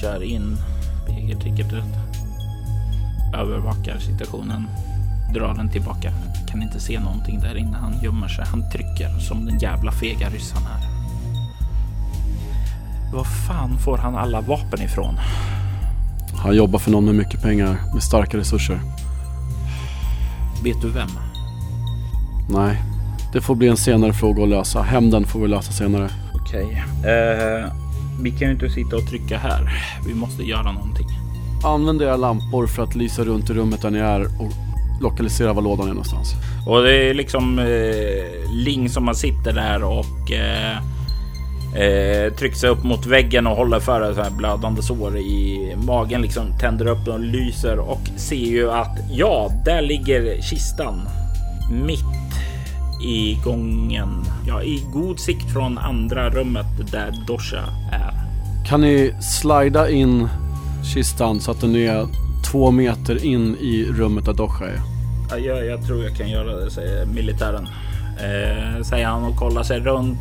Speaker 1: kör in spegeltricket övervakar situationen, drar den tillbaka. Kan inte se någonting där inne. Han gömmer sig. Han trycker som den jävla fega ryssen här. Var fan får han alla vapen ifrån?
Speaker 2: Han jobbar för någon med mycket pengar, med starka resurser.
Speaker 1: Vet du vem?
Speaker 2: Nej, det får bli en senare fråga att lösa. Hämnden får vi lösa senare.
Speaker 1: Okej. Okay. Eh, vi kan ju inte sitta och trycka här. Vi måste göra någonting.
Speaker 2: Använd era lampor för att lysa runt i rummet där ni är och lokalisera var lådan är någonstans.
Speaker 1: Och det är liksom eh, Ling som man sitter där och eh, eh, trycker sig upp mot väggen och håller för ett blödande sår i magen. Liksom tänder upp och lyser och ser ju att ja, där ligger kistan mitt i gången. Ja, i god sikt från andra rummet där Dosha är.
Speaker 2: Kan ni slida in kistan så att den är två meter in i rummet där Dosha är?
Speaker 1: Ja, jag, jag tror jag kan göra det, säger militären. Eh, säger han och kollar sig runt.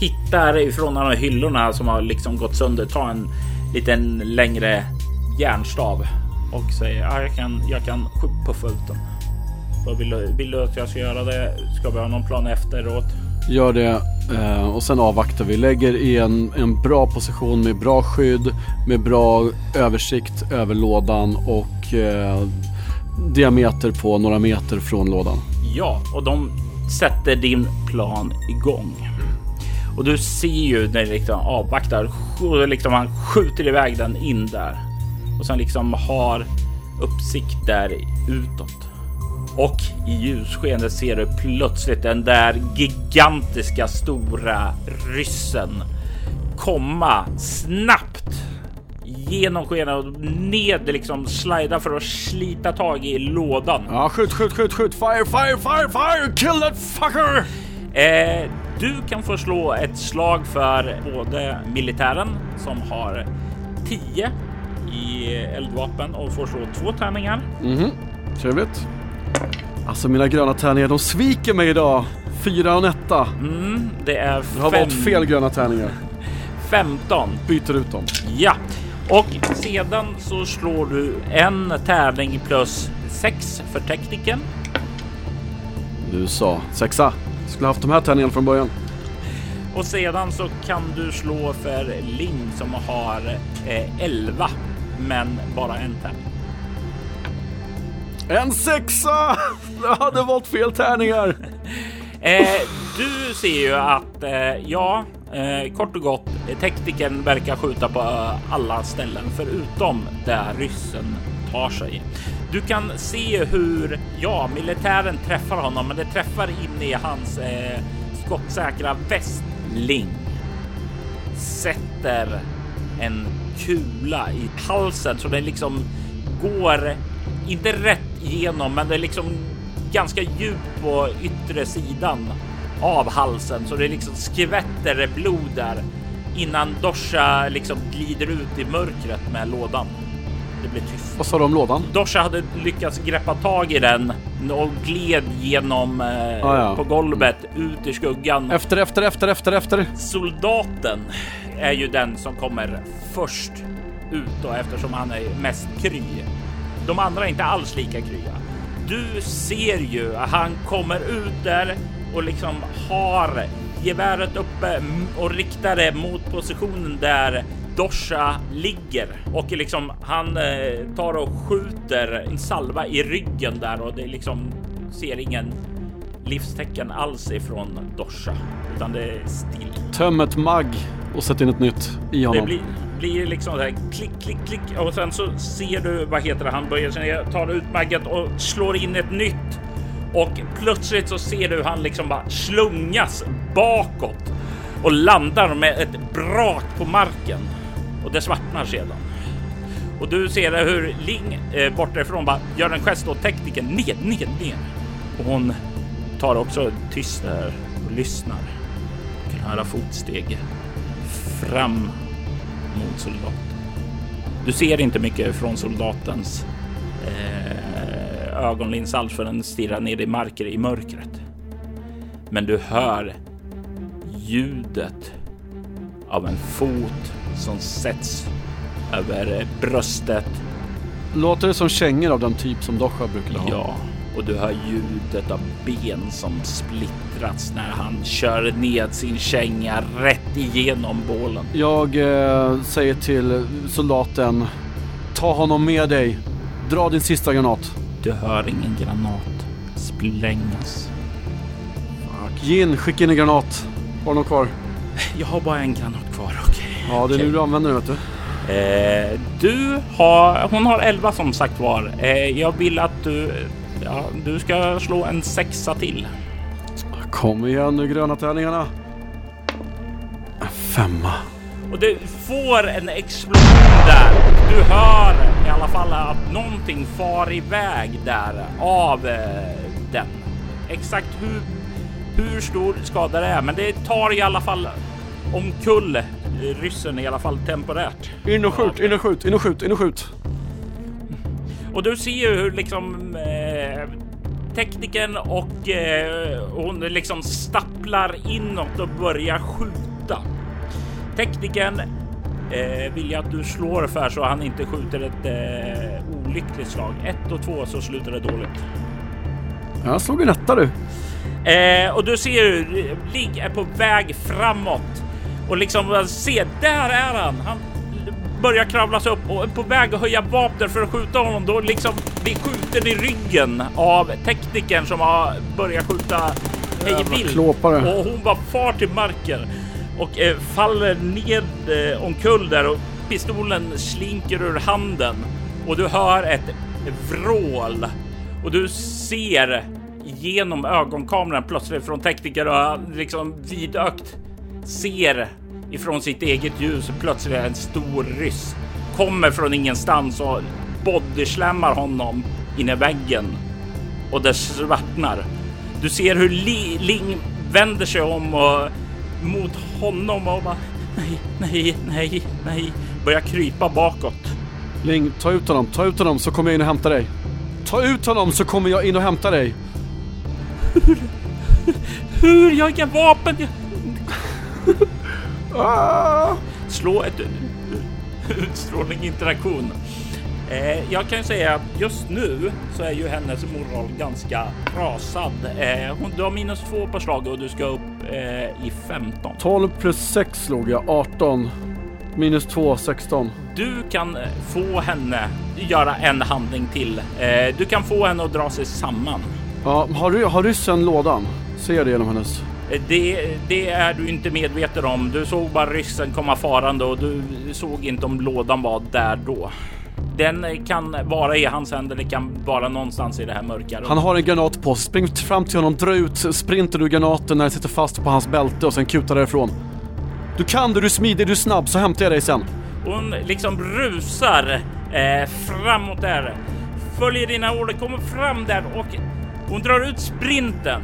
Speaker 1: Hittar ifrån de här hyllorna som har liksom gått sönder. Ta en liten längre järnstav och säger ja, jag kan, jag kan puffa ut den. Vad vill, du, vill du att jag ska göra det? Ska vi ha någon plan efteråt?
Speaker 2: Gör det eh, och sen avvaktar vi. Lägger i en, en bra position med bra skydd, med bra översikt över lådan och eh, diameter på några meter från lådan.
Speaker 1: Ja, och de sätter din plan igång. Och du ser ju när liksom avvaktar, liksom han skjuter iväg den in där och sen liksom har uppsikt där utåt. Och i ljusskenet ser du plötsligt den där gigantiska stora ryssen komma snabbt genom skenet och ned liksom slida för att slita tag i lådan.
Speaker 2: Ja, skjut, skjut, skjut, skjut, fire, fire, fire, fire, kill that fucker!
Speaker 1: Eh, du kan få slå ett slag för både militären som har 10 i eldvapen och får slå två tärningar.
Speaker 2: Mhm, trevligt. Alltså mina gröna tärningar, de sviker mig idag. Fyra och en etta.
Speaker 1: Mm, det är
Speaker 2: Jag har valt fel gröna tärningar.
Speaker 1: 15.
Speaker 2: Byter ut dem.
Speaker 1: Ja, och sedan så slår du en tärning plus 6 för tekniken.
Speaker 2: Du sa sexa. Skulle haft de här tärningarna från början.
Speaker 1: Och sedan så kan du slå för Ling som har eh, 11 men bara en tärning.
Speaker 2: En sexa! *laughs* Jag hade valt fel tärningar. *laughs*
Speaker 1: Eh, du ser ju att, eh, ja, eh, kort och gott, tekniken verkar skjuta på alla ställen förutom där ryssen tar sig. Du kan se hur, ja, militären träffar honom, men det träffar in i hans eh, skottsäkra västling. Sätter en kula i halsen så den liksom går inte rätt igenom, men det är liksom ganska djupt på yttre sidan av halsen så det liksom skvätter blod där innan Dosha liksom glider ut i mörkret med lådan. Det blir tyst.
Speaker 2: Vad sa du om lådan?
Speaker 1: Dosha hade lyckats greppa tag i den och gled genom eh, ah, ja. på golvet ut i skuggan.
Speaker 2: Efter, efter, efter, efter, efter.
Speaker 1: Soldaten är ju den som kommer först ut och eftersom han är mest kry. De andra är inte alls lika krya. Du ser ju att han kommer ut där och liksom har geväret uppe och riktar det mot positionen där Dosha ligger och liksom han eh, tar och skjuter en salva i ryggen där och det liksom ser ingen livstecken alls ifrån Dosha utan det är still.
Speaker 2: Töm ett magg och sätt in ett nytt i honom.
Speaker 1: Det blir, blir liksom så här klick, klick, klick och sen så ser du vad heter det? Han böjer sig ner, tar ut magget och slår in ett nytt och plötsligt så ser du han liksom bara slungas bakåt och landar med ett brak på marken och det svartnar sedan. Och du ser hur Ling eh, bortifrån bara gör en gest åt tekniken ned, ned, ned. Och hon tar också tyst där och lyssnar. Kan höra fotsteg fram mot soldaten. Du ser inte mycket från soldatens eh, ögonlins alls för den stirrar ner i marken i mörkret. Men du hör ljudet av en fot som sätts över bröstet.
Speaker 2: Låter det som kängor av den typ som Dosha brukar ha?
Speaker 1: Ja, och du hör ljudet av ben som splittrats när han kör ned sin känga rätt igenom bålen.
Speaker 2: Jag eh, säger till soldaten, ta honom med dig. Dra din sista granat.
Speaker 1: Du hör ingen granat splängas.
Speaker 2: Fuck. Gin, skicka in en granat. Har du någon kvar? *laughs*
Speaker 1: Jag har bara en granat kvar, okej.
Speaker 2: Ja, det är nu du använder den vet du.
Speaker 1: Eh, du har, hon har 11 som sagt var. Eh, jag vill att du, ja, du ska slå en sexa till.
Speaker 2: Kom igen nu gröna tärningarna. En femma.
Speaker 1: Och du får en explosion där. Du hör i alla fall att någonting far iväg där av eh, den. Exakt hur, hur stor skada det är, men det tar i alla fall omkull ryssen i alla fall temporärt.
Speaker 2: In och skjut, in och skjut, in och skjut, in och skjut.
Speaker 1: Och du ser ju hur liksom eh, tekniken och eh, hon liksom stapplar inåt och börjar skjuta. Tekniken eh, vill jag att du slår för så han inte skjuter ett eh, olyckligt slag. Ett och två så slutar det dåligt.
Speaker 2: Jag slog en etta du.
Speaker 1: Eh, och du ser hur Ligg är på väg framåt och liksom se där är han. Han börjar kravla sig upp och är på väg att höja vapnet för att skjuta honom. Då liksom blir skjuten i ryggen av teknikern som har börjat skjuta hej vilt
Speaker 2: klåpare.
Speaker 1: och hon bara far till marken och eh, faller ned eh, omkull där och pistolen slinker ur handen och du hör ett vrål och du ser genom ögonkameran plötsligt från tekniker och liksom vidökt ser ifrån sitt eget ljus plötsligt en stor ryss kommer från ingenstans och bodyslammar honom in i väggen och det svartnar. Du ser hur Li Ling vänder sig om och mot honom och bara nej, nej, nej, nej, börjar krypa bakåt.
Speaker 2: Ling, ta ut honom, ta ut honom så kommer jag in och hämtar dig. Ta ut honom så kommer jag in och hämtar dig.
Speaker 1: Hur? Jag har inga vapen! Jag...
Speaker 2: Ah!
Speaker 1: Slå ett utstrålning interaktion. Eh, jag kan ju säga att just nu så är ju hennes moral ganska rasad. Eh, hon, du har minus två på slag och du ska upp eh, i 15.
Speaker 2: 12 plus 6 slog jag, 18. Minus 2, 16.
Speaker 1: Du kan eh, få henne göra en handling till. Eh, du kan få henne att dra sig samman.
Speaker 2: Ja, har, du, har ryssen lådan? Ser det genom hennes?
Speaker 1: Eh, Det, det är du inte medveten om. Du såg bara ryssen komma farande och du såg inte om lådan var där då. Den kan vara i hans händer, det kan vara någonstans i det här mörka rummet.
Speaker 2: Han har en granat på sig. Spring fram till honom, dra ut sprinter ur granaten när den sitter fast på hans bälte och sen kuta därifrån. Du kan det, du är smidig, du är snabb, så hämtar jag dig sen.
Speaker 1: Hon liksom rusar eh, framåt där. Följer dina order, kommer fram där och hon drar ut sprinten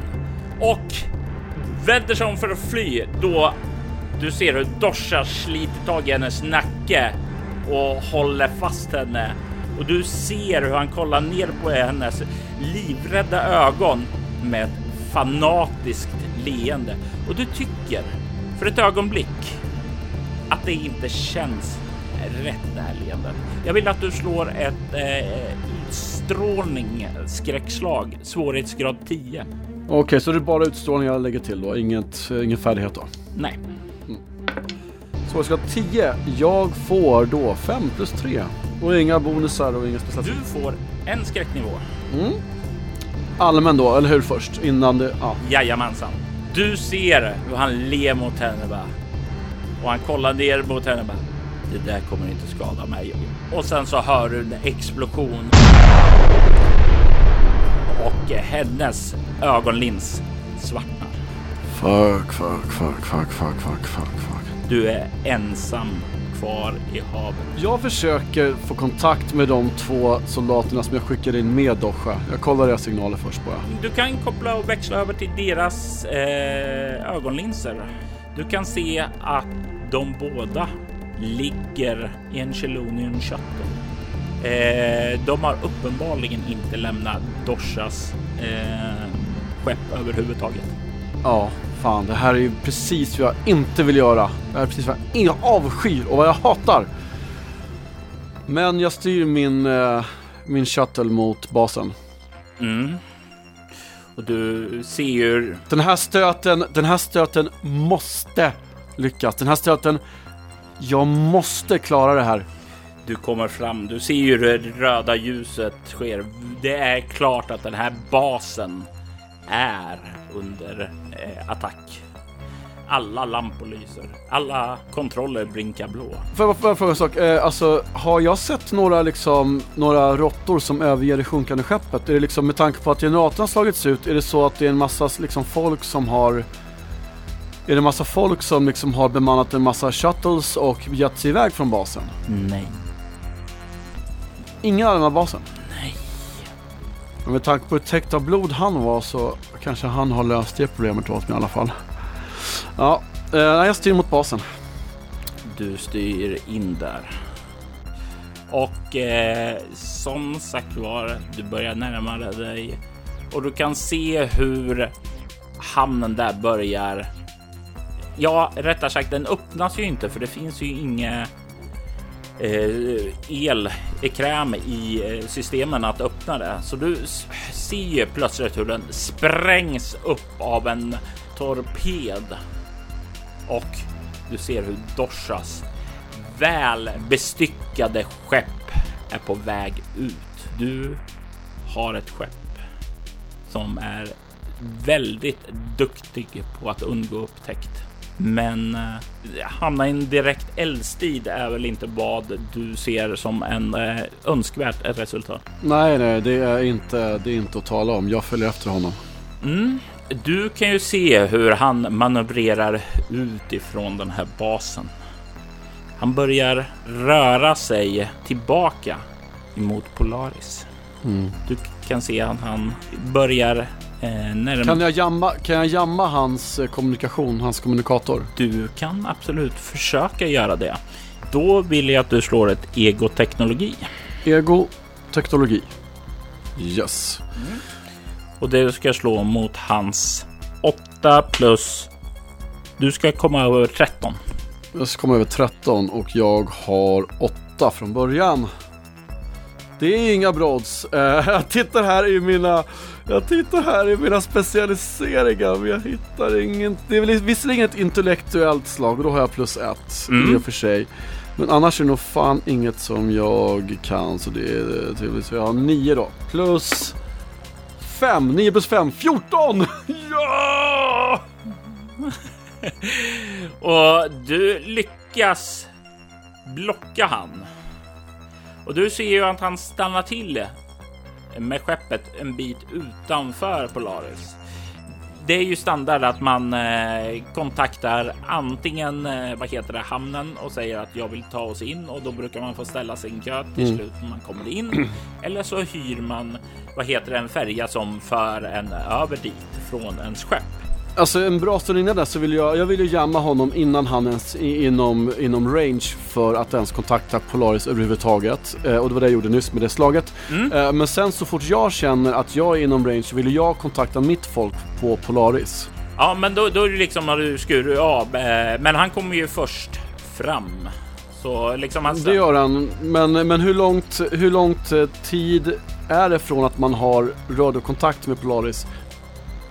Speaker 1: och vänder sig om för att fly då du ser hur Dosha sliter tag i hennes nacke och håller fast henne. Och du ser hur han kollar ner på hennes livrädda ögon med ett fanatiskt leende. Och du tycker för ett ögonblick att det inte känns rätt det här leendet. Jag vill att du slår ett eh, utstrålning skräckslag, svårighetsgrad 10.
Speaker 2: Okej, så det är bara utstrålning jag lägger till då, Inget, ingen färdighet då.
Speaker 1: Nej,
Speaker 2: ska ha 10. Jag får då 5 plus 3. Och inga bonusar och inga speciella...
Speaker 1: du får en skräcknivå.
Speaker 2: Mm. Allmän då, eller hur först? Innan det... Ja.
Speaker 1: Jajamensan. Du ser hur han ler mot henne bara. Och han kollar ner mot henne bara. Det där kommer inte skada mig. Och sen så hör du en explosion. Och hennes ögonlins svartnar.
Speaker 2: Fuck, fuck, fuck, fuck, fuck, fuck, fuck, fuck.
Speaker 1: Du är ensam kvar i havet.
Speaker 2: Jag försöker få kontakt med de två soldaterna som jag skickade in med Dosha. Jag kollar deras signaler först bara.
Speaker 1: Du kan koppla och växla över till deras eh, ögonlinser. Du kan se att de båda ligger i en Chelonian Shuttle. Eh, de har uppenbarligen inte lämnat Doshas eh, skepp överhuvudtaget.
Speaker 2: Ja, fan, det här är ju precis vad jag inte vill göra. Det här är precis vad jag avskyr och vad jag hatar. Men jag styr min, eh, min shuttle mot basen.
Speaker 1: Mm. Och du ser ju...
Speaker 2: Den här stöten, den här stöten måste lyckas. Den här stöten, jag måste klara det här.
Speaker 1: Du kommer fram. Du ser ju det röda ljuset sker. Det är klart att den här basen är under eh, attack. Alla lampor lyser. Alla kontroller blinkar blå.
Speaker 2: Får jag bara fråga en sak? Eh, alltså, har jag sett några, liksom, några råttor som överger det sjunkande skeppet? Är det liksom med tanke på att generatorn har slagits ut, är det så att det är en massa liksom, folk som har är det en massa folk som liksom har bemannat en massa shuttles och gett sig iväg från basen?
Speaker 1: Nej.
Speaker 2: Ingen av basen?
Speaker 1: Nej.
Speaker 2: Men med tanke på hur täckt av blod han var så kanske han har löst det problemet åt mig i alla fall. Ja, eh, jag styr mot basen.
Speaker 1: Du styr in där. Och eh, som sagt var, du börjar närma dig och du kan se hur hamnen där börjar. Ja, rättare sagt, den öppnas ju inte för det finns ju inget eh, elkräm eh, i eh, systemen att öppna det. Så du ser ju plötsligt hur den sprängs upp av en torped och du ser hur Doshas väl bestyckade skepp är på väg ut. Du har ett skepp som är väldigt duktig på att undgå upptäckt. Men eh, hamna i en direkt eldstrid är väl inte vad du ser som en eh, önskvärt resultat.
Speaker 2: Nej, nej, det är inte, det är inte att tala om. Jag följer efter honom.
Speaker 1: Mm. Du kan ju se hur han manövrerar ut ifrån den här basen. Han börjar röra sig tillbaka emot Polaris.
Speaker 2: Mm.
Speaker 1: Du kan se att han börjar eh.
Speaker 2: Kan jag jamma, kan jag jamma hans eh, kommunikation, hans kommunikator?
Speaker 1: Du kan absolut försöka göra det. Då vill jag att du slår ett egoteknologi.
Speaker 2: Ego, teknologi. Yes.
Speaker 1: Och det ska slå mot hans 8 plus... Du ska komma över 13.
Speaker 2: Jag ska komma över 13 och jag har 8 från början. Det är inga brods. Eh, jag tittar här i mina jag tittar här i mina specialiseringar men jag hittar ingen. Det är väl visserligen ett intellektuellt slag och då har jag plus ett
Speaker 1: Mm.
Speaker 2: i och för sig. Men annars är det nog fan inget som jag kan så det är trevligt. Så jag har 9 då. Plus 5. 9 plus 5. 14! *laughs* Ja! *laughs*
Speaker 1: Och du lyckas blocka han. Och du ser ju att han stannar till med skeppet en bit utanför Polaris. Det är ju standard att man eh, kontaktar antingen eh, vad heter det, hamnen och säger att jag vill ta oss in och då brukar man få ställa en kö till
Speaker 2: Mm.
Speaker 1: slut när man kommer in. *clears throat* Eller så hyr man vad heter det, en färja som för en över dit från ens skepp.
Speaker 2: Alltså en bra stund innan det så vill jag, jag vill ju jamma honom innan han ens inom, inom range för att ens kontakta Polaris överhuvudtaget. Eh, och det var det jag gjorde nyss med det slaget.
Speaker 1: Mm.
Speaker 2: Eh, men sen så fort jag känner att jag är inom range vill jag kontakta mitt folk på Polaris.
Speaker 1: Ja, men då, då är det liksom när du skurar av. Eh, men han kommer ju först fram. Så liksom han...
Speaker 2: Det gör han, men, men hur, långt, hur långt eh, tid är det från att man har radiokontakt med Polaris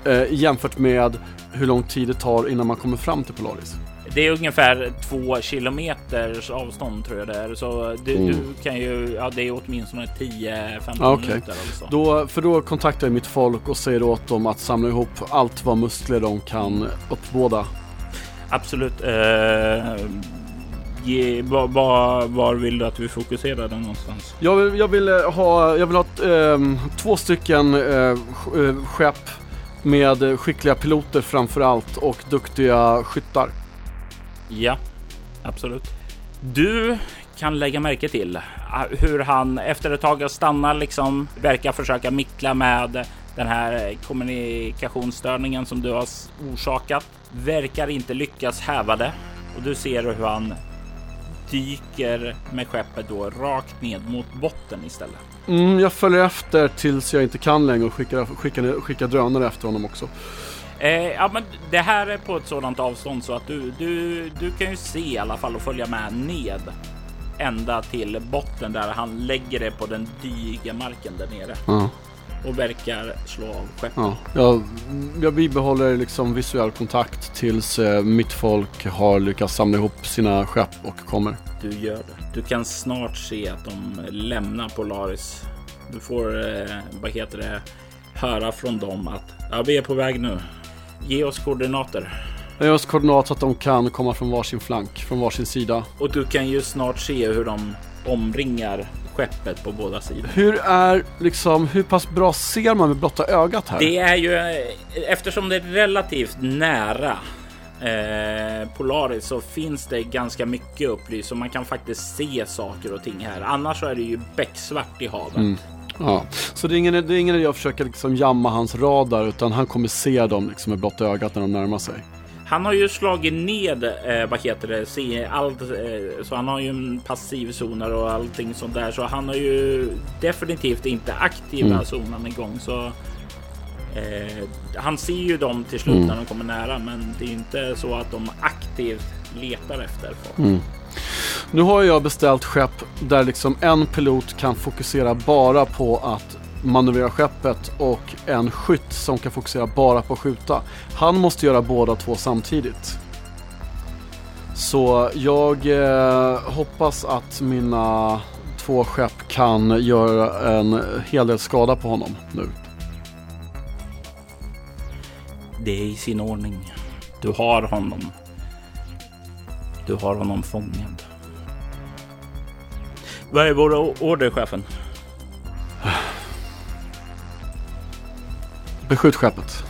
Speaker 2: eh, jämfört med hur lång tid det tar innan man kommer fram till Polaris?
Speaker 1: Det är ungefär två kilometers avstånd tror jag det är. Så du,
Speaker 2: Mm.
Speaker 1: du kan ju... Ja, det är åtminstone 10-15
Speaker 2: Ja, okej.
Speaker 1: minuter eller så.
Speaker 2: Då, för då kontaktar jag mitt folk och säger åt dem att samla ihop allt vad muskler de kan uppbåda.
Speaker 1: Absolut. Eh, ge, var, var, var vill du att vi fokuserar den någonstans?
Speaker 2: Jag vill, jag vill eh, ha, jag vill ha ehm, två stycken eh, eh, skepp med skickliga piloter framför allt och duktiga skyttar.
Speaker 1: Ja, absolut. Du kan lägga märke till ah, hur han efter ett tag stannar liksom verkar försöka mickla med den här kommunikationsstörningen som du har orsakat. Verkar inte lyckas häva det. Och du ser hur han dyker med skeppet då rakt ned mot botten istället.
Speaker 2: Mm, jag följer efter tills jag inte kan längre och skickar, skickar, skickar drönare efter honom också.
Speaker 1: Eh, ja, men det här är på ett sådant avstånd så att du, du, du kan ju se i alla fall och följa med ned ända till botten där han lägger det på den diga marken där nere.
Speaker 2: Ja.
Speaker 1: Och verkar slå av skeppet.
Speaker 2: Ja, jag, jag bibehåller liksom visuell kontakt tills eh, mitt folk har lyckats samla ihop sina skepp och kommer.
Speaker 1: Du gör det. Du kan snart se att de lämnar Polaris. Du får, eh, vad heter det, höra från dem att ja, vi är på väg nu. Ge oss koordinater.
Speaker 2: Jag har just koordinat så att de kan komma från varsin flank, från varsin sida.
Speaker 1: Och du kan ju snart se hur de omringar skeppet på båda sidor.
Speaker 2: Hur är liksom, hur pass bra ser man med blotta ögat här?
Speaker 1: Det är ju eftersom det är relativt nära eh, Polaris så finns det ganska mycket upplyst och man kan faktiskt se saker och ting här. Annars så är det ju becksvart i havet.
Speaker 2: Mm. Ja, så det är ingen, det är ingen idé att försöka liksom jamma hans radar utan han kommer se dem liksom med blotta ögat när de närmar sig.
Speaker 1: Han har ju slagit ned, eh, vad heter det, allt, eh, så han har ju en passiv zoner och allting sånt där. Så han har ju definitivt inte aktiva
Speaker 2: Mm.
Speaker 1: zonen igång. Så eh, han ser ju dem till slut
Speaker 2: Mm.
Speaker 1: när de kommer nära, men det är inte så att de aktivt letar efter folk.
Speaker 2: Mm. Nu har jag beställt skepp där liksom en pilot kan fokusera bara på att manövrera skeppet och en skytt som kan fokusera bara på att skjuta. Han måste göra båda två samtidigt. Så jag eh, hoppas att mina två skepp kan göra en hel del skada på honom nu.
Speaker 1: Det är i sin ordning. Du har honom. Du har honom fångad. Vad är våra o- order, chefen?
Speaker 2: Beskjut skeppet.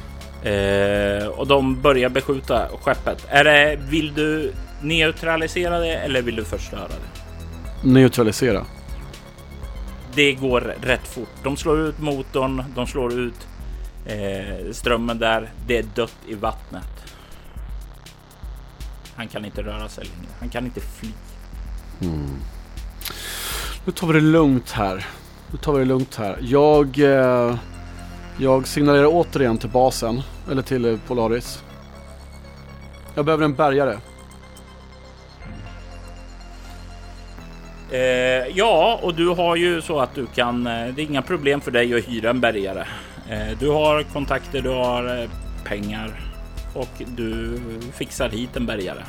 Speaker 1: Eh, och de börjar beskjuta skeppet. Är det, vill du neutralisera det eller vill du förstöra det?
Speaker 2: Neutralisera.
Speaker 1: Det går rätt fort. De slår ut motorn, de slår ut eh, strömmen där. Det är dött i vattnet. Han kan inte röra sig längre. Han kan inte fly.
Speaker 2: Nu tar vi det lugnt här. Nu tar vi det lugnt här. Jag, eh, jag signalerar återigen till basen, eller till eh, Polaris. Jag behöver en bärgare.
Speaker 1: Eh, ja, och du har ju så att du kan. Eh, det är inga problem för dig att hyra en bärgare. Eh, du har kontakter, du har eh, pengar och du fixar hit en bärgare.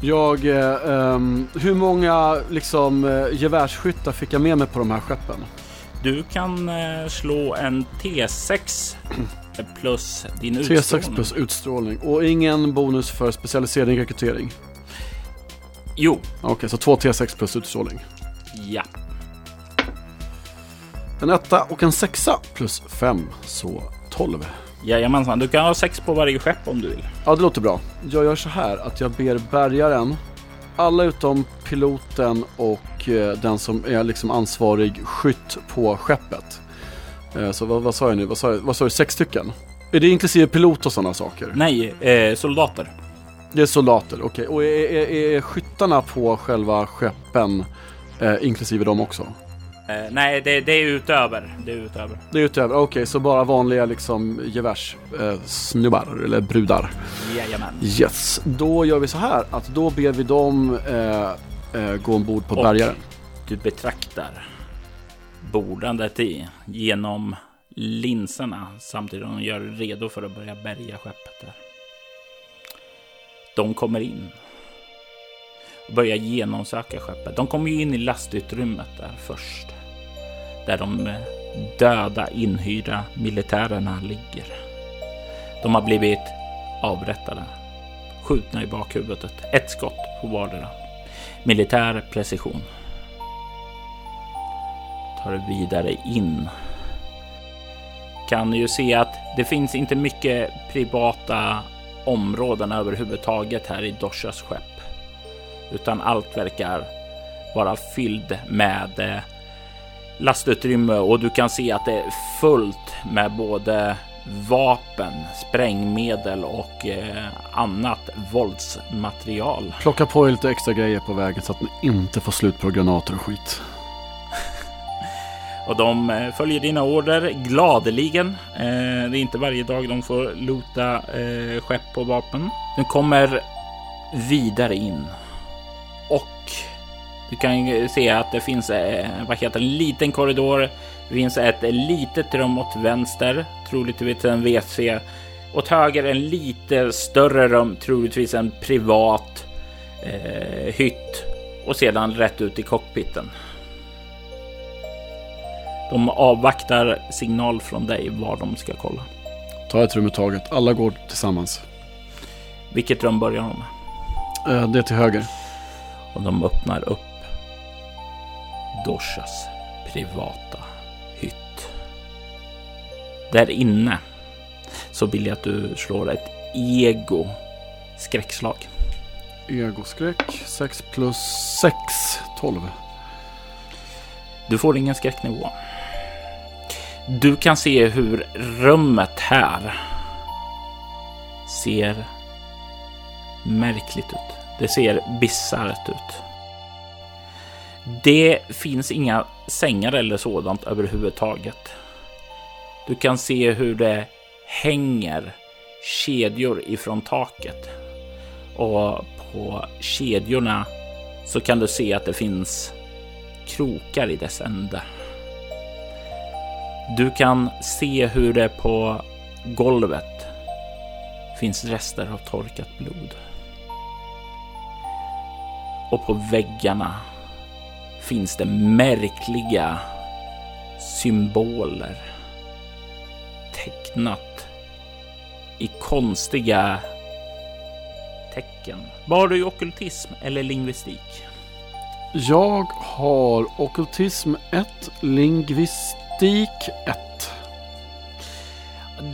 Speaker 2: Jag, eh, ehm, hur många liksom eh, gevärsskyttar fick jag med mig på de här skeppen?
Speaker 1: Du kan eh, slå en T6 *clears throat* plus din
Speaker 2: T6
Speaker 1: utstrålning.
Speaker 2: plus utstrålning och ingen bonus för specialisering rekrytering.
Speaker 1: Jo,
Speaker 2: Okej, så två T6 plus utstrålning.
Speaker 1: ja.
Speaker 2: En etta och en sexa plus fem, så 12.
Speaker 1: Jajamensan, du kan ha sex på varje skepp om du vill.
Speaker 2: Ja, det låter bra. Jag gör så här att jag ber bärgaren, alla utom piloten och eh, den som är liksom ansvarig skytt på skeppet. Eh, så vad, vad sa jag nu? Vad sa, jag? vad sa du? Sex stycken? Är det inklusive pilot och sådana saker?
Speaker 1: Nej, eh, soldater.
Speaker 2: Det är soldater, okej. Och är, är, är skyttarna på själva skeppen eh, inklusive dem också?
Speaker 1: Eh, nej, det, det är utöver. Det är utöver.
Speaker 2: Det är utöver, okej, så bara vanliga liksom gevärssnubbar eh, eller brudar.
Speaker 1: Jajamän.
Speaker 2: Yes, då gör vi så här att då ber vi dem eh, eh, gå ombord på
Speaker 1: Och-
Speaker 2: bärgaren.
Speaker 1: Du betraktar bordandet i genom linserna samtidigt som de gör redo för att börja bärga skeppet där. De kommer in och börjar genomsöka skeppet. De kommer ju in i lastutrymmet där först. Där de eh, döda inhyrda militärerna ligger. De har blivit avrättade. Skjutna i bakhuvudet. Ett skott på vardera. Militär precision tar det vidare in. Kan ju se att det finns inte mycket privata områden överhuvudtaget här i Doshas skepp. Utan allt verkar vara fylld med eh, lastutrymme och du kan se att det är fullt med både vapen, sprängmedel och eh, annat våldsmaterial.
Speaker 2: Plocka på er lite extra grejer på vägen så att ni inte får slut på granater och skit. *laughs*
Speaker 1: Och de eh, följer dina order gladeligen. Eh, det är inte varje dag de får lota eh, skepp på vapen. De kommer vidare in och du kan se att det finns vad heter, en liten korridor. Det finns ett litet rum åt vänster, troligtvis en WC. Åt höger en lite större rum, troligtvis en privat eh, hytt och sedan rätt ut i cockpiten. De avvaktar signal från dig var de ska kolla.
Speaker 2: Ta ett rum i taget. Alla går tillsammans.
Speaker 1: Vilket rum börjar de
Speaker 2: med? Eh, det till höger.
Speaker 1: Och de öppnar upp Doshas privata hytt. Där inne så vill jag att du slår ett ego skräckslag.
Speaker 2: Ego-skräck 6 plus 6, 12.
Speaker 1: Du får ingen skräcknivå. Du kan se hur rummet här ser märkligt ut. Det ser bisarrt ut. Det finns inga sängar eller sådant överhuvudtaget. Du kan se hur det hänger kedjor ifrån taket och på kedjorna så kan du se att det finns krokar i dess ände. Du kan se hur det på golvet finns rester av torkat blod. Och på väggarna finns det märkliga symboler tecknat i konstiga tecken. Var du i okultism eller lingvistik?
Speaker 2: Jag har okultism 1, lingvistik 1.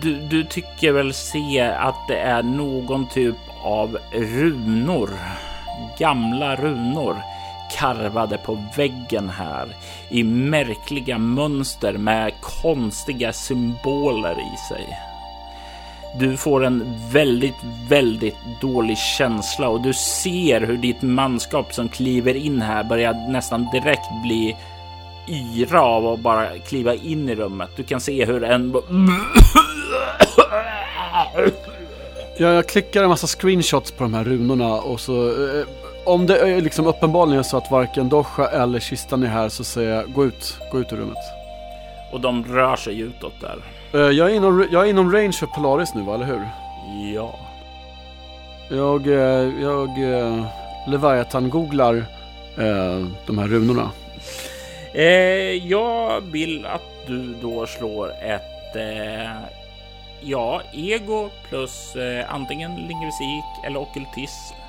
Speaker 1: Du, du tycker väl se att det är någon typ av runor, gamla runor karvade på väggen här i märkliga mönster med konstiga symboler i sig. Du får en väldigt, väldigt dålig känsla och du ser hur ditt manskap som kliver in här börjar nästan direkt bli yra av att bara kliva in i rummet. Du kan se hur en...
Speaker 2: Ja, jag klickar en massa screenshots på de här runorna och så eh, om det är liksom uppenbarligen så att varken Dosha eller kistan är här så säger jag gå ut, gå ut ur rummet.
Speaker 1: Och de rör sig utåt där.
Speaker 2: Uh, jag, är inom, jag är inom range för Polaris nu va, eller hur?
Speaker 1: Ja.
Speaker 2: Jag, uh, jag uh, Leviathan-googlar uh, de här runorna.
Speaker 1: jag vill att du då slår ett ja, ego plus antingen lingvistik eller okultism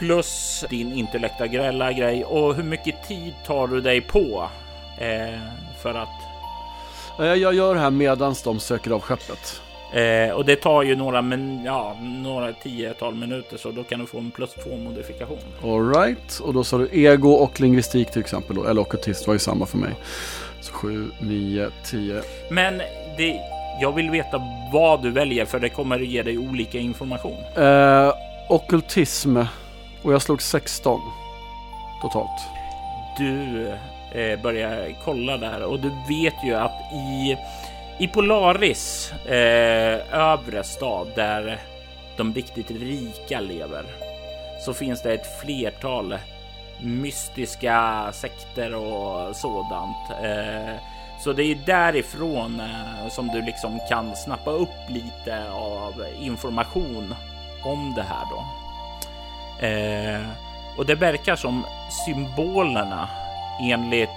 Speaker 1: plus din intellektuella grej och hur mycket tid tar du dig på eh, för att?
Speaker 2: Jag gör det här medans de söker av skeppet.
Speaker 1: Eh, och det tar ju några, men ja, några tiotal minuter så då kan du få en plus två modifikation.
Speaker 2: Alright, och då sa du ego och lingvistik till exempel då, eller okkultist var ju samma för mig. Så 7, 9, 10.
Speaker 1: Men det, jag vill veta vad du väljer för det kommer ge dig olika information.
Speaker 2: Eh, okkultism och jag slog 16 totalt.
Speaker 1: Du eh, börjar kolla där och du vet ju att i, i Polaris eh, övre stad där de riktigt rika lever så finns det ett flertal mystiska sekter och sådant. Eh, så det är därifrån eh, som du liksom kan snappa upp lite av information om det här då. Eh, och det verkar som symbolerna enligt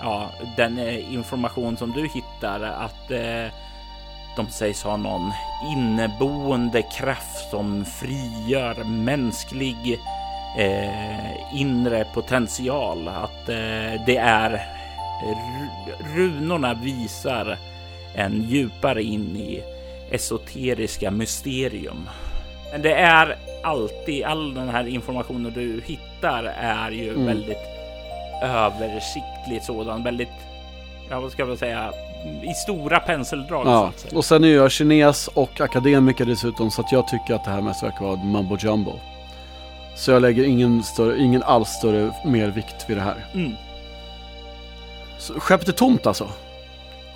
Speaker 1: ja, den eh, information som du hittar att eh, de sägs ha någon inneboende kraft som frigör mänsklig eh, inre potential. Att eh, det är runorna visar en djupare in i esoteriska mysterium. Men det är alltid, all den här informationen du hittar är ju mm. väldigt översiktligt sådan, väldigt ja, vad ska man säga, i stora penseldrag.
Speaker 2: Ja, och sen är jag kines och akademiker dessutom så att jag tycker att det här mest verkar vara mumbo jumbo. Så jag lägger ingen, större, ingen alls större mer vikt vid det här.
Speaker 1: Mm.
Speaker 2: Så, skeppet är tomt alltså?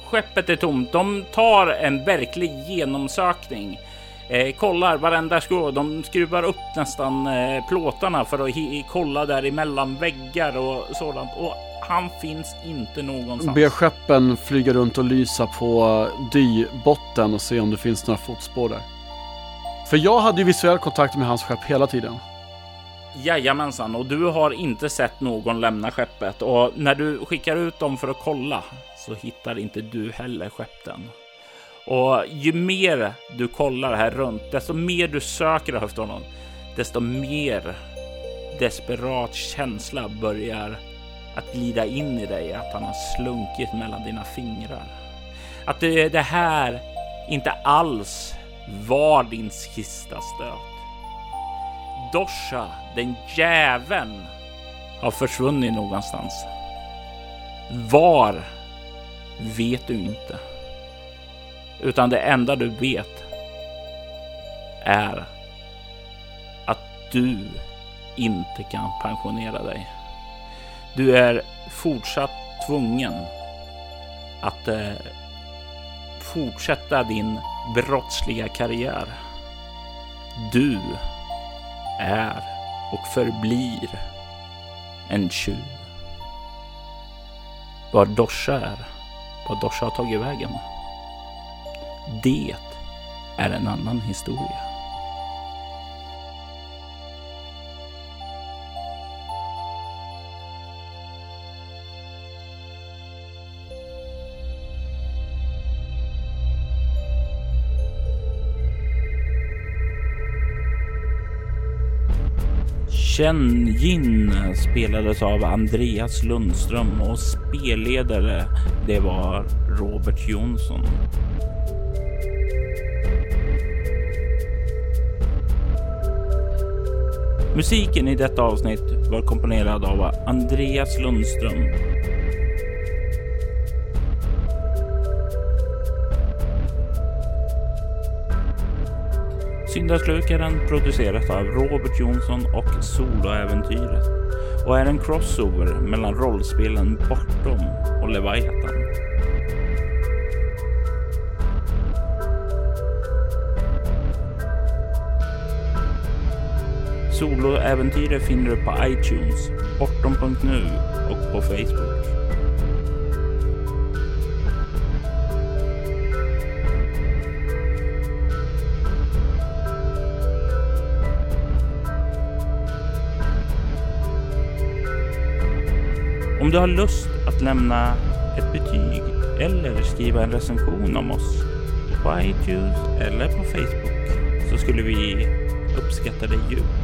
Speaker 1: Skeppet är tomt. De tar en verklig genomsökning. Eh, kollar varenda skrov. De skruvar upp nästan eh, plåtarna för att kolla där emellan väggar och sådant. Och han finns inte någonstans.
Speaker 2: Be skeppen flyga runt och lysa på dybotten och se om det finns några fotspår där. För jag hade ju visuell kontakt med hans skepp hela tiden.
Speaker 1: Jajamensan, och du har inte sett någon lämna skeppet. Och när du skickar ut dem för att kolla så hittar inte du heller skeppen. Och ju mer du kollar här runt, desto mer du söker efter honom, desto mer desperat känsla börjar att glida in i dig, att han har slunkit mellan dina fingrar. Att det, det här inte alls var din sista stöt. Dosha, den jäveln, har försvunnit någonstans. Var vet du inte. Utan det enda du vet är att du inte kan pensionera dig. Du är fortsatt tvungen att eh, fortsätta din brottsliga karriär. Du är och förblir en tjuv. Var Dosha är, vad Dosha har tagit vägen. Det är en annan historia. Chen Yin spelades av Andreas Lundström och spelledare det var Robert Jonsson. Musiken i detta avsnitt var komponerad av Andreas Lundström. Syndaslukaren produceras av Robert Jonsson och Soloäventyret och är en crossover mellan rollspelen Bortom och Leviathan. Soloäventyret finner du på iTunes, bortom.nu och på Facebook. Om du har lust att lämna ett betyg eller skriva en recension om oss på iTunes eller på Facebook så skulle vi uppskatta det djupt.